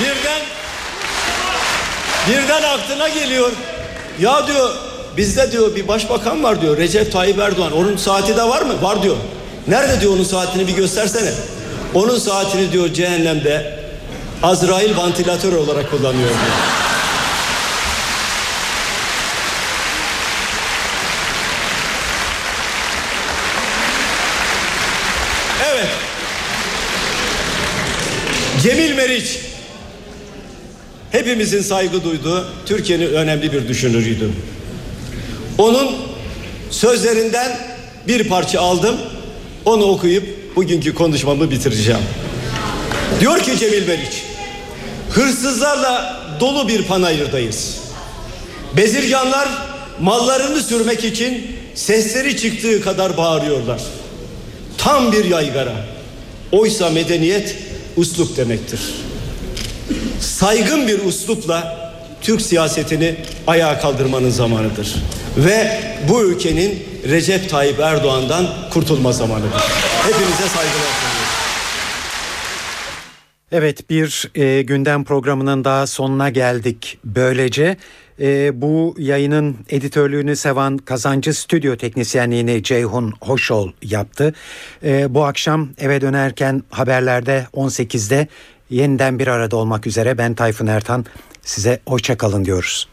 S8: Birden birden aklına geliyor. Ya diyor bizde diyor bir başbakan var diyor Recep Tayyip Erdoğan. Onun saati de var mı? Var diyor. Nerede diyor onun saatini bir göstersene. Onun saatini diyor cehennemde Azrail vantilatör olarak kullanıyor diyor. Evet. Cemil Meriç hepimizin saygı duyduğu Türkiye'nin önemli bir düşünürüydü. Onun sözlerinden bir parça aldım. Onu okuyup bugünkü konuşmamı bitireceğim. Diyor ki Cemil Meriç, hırsızlarla dolu bir panayırdayız. Bezirganlar mallarını sürmek için sesleri çıktığı kadar bağırıyorlar. Tam bir yaygara. Oysa medeniyet uslup demektir. Saygın bir uslupla Türk siyasetini ayağa kaldırmanın zamanıdır. Ve bu ülkenin Recep Tayyip Erdoğan'dan kurtulma zamanıdır. Hepinize saygılar.
S2: Evet bir e, gündem programının daha sonuna geldik. Böylece e, bu yayının editörlüğünü Sevan Kazancı stüdyo teknisyenliğini Ceyhun Hoşol yaptı. E, bu akşam eve dönerken haberlerde 18'de yeniden bir arada olmak üzere ben Tayfun Ertan size hoşça kalın diyoruz.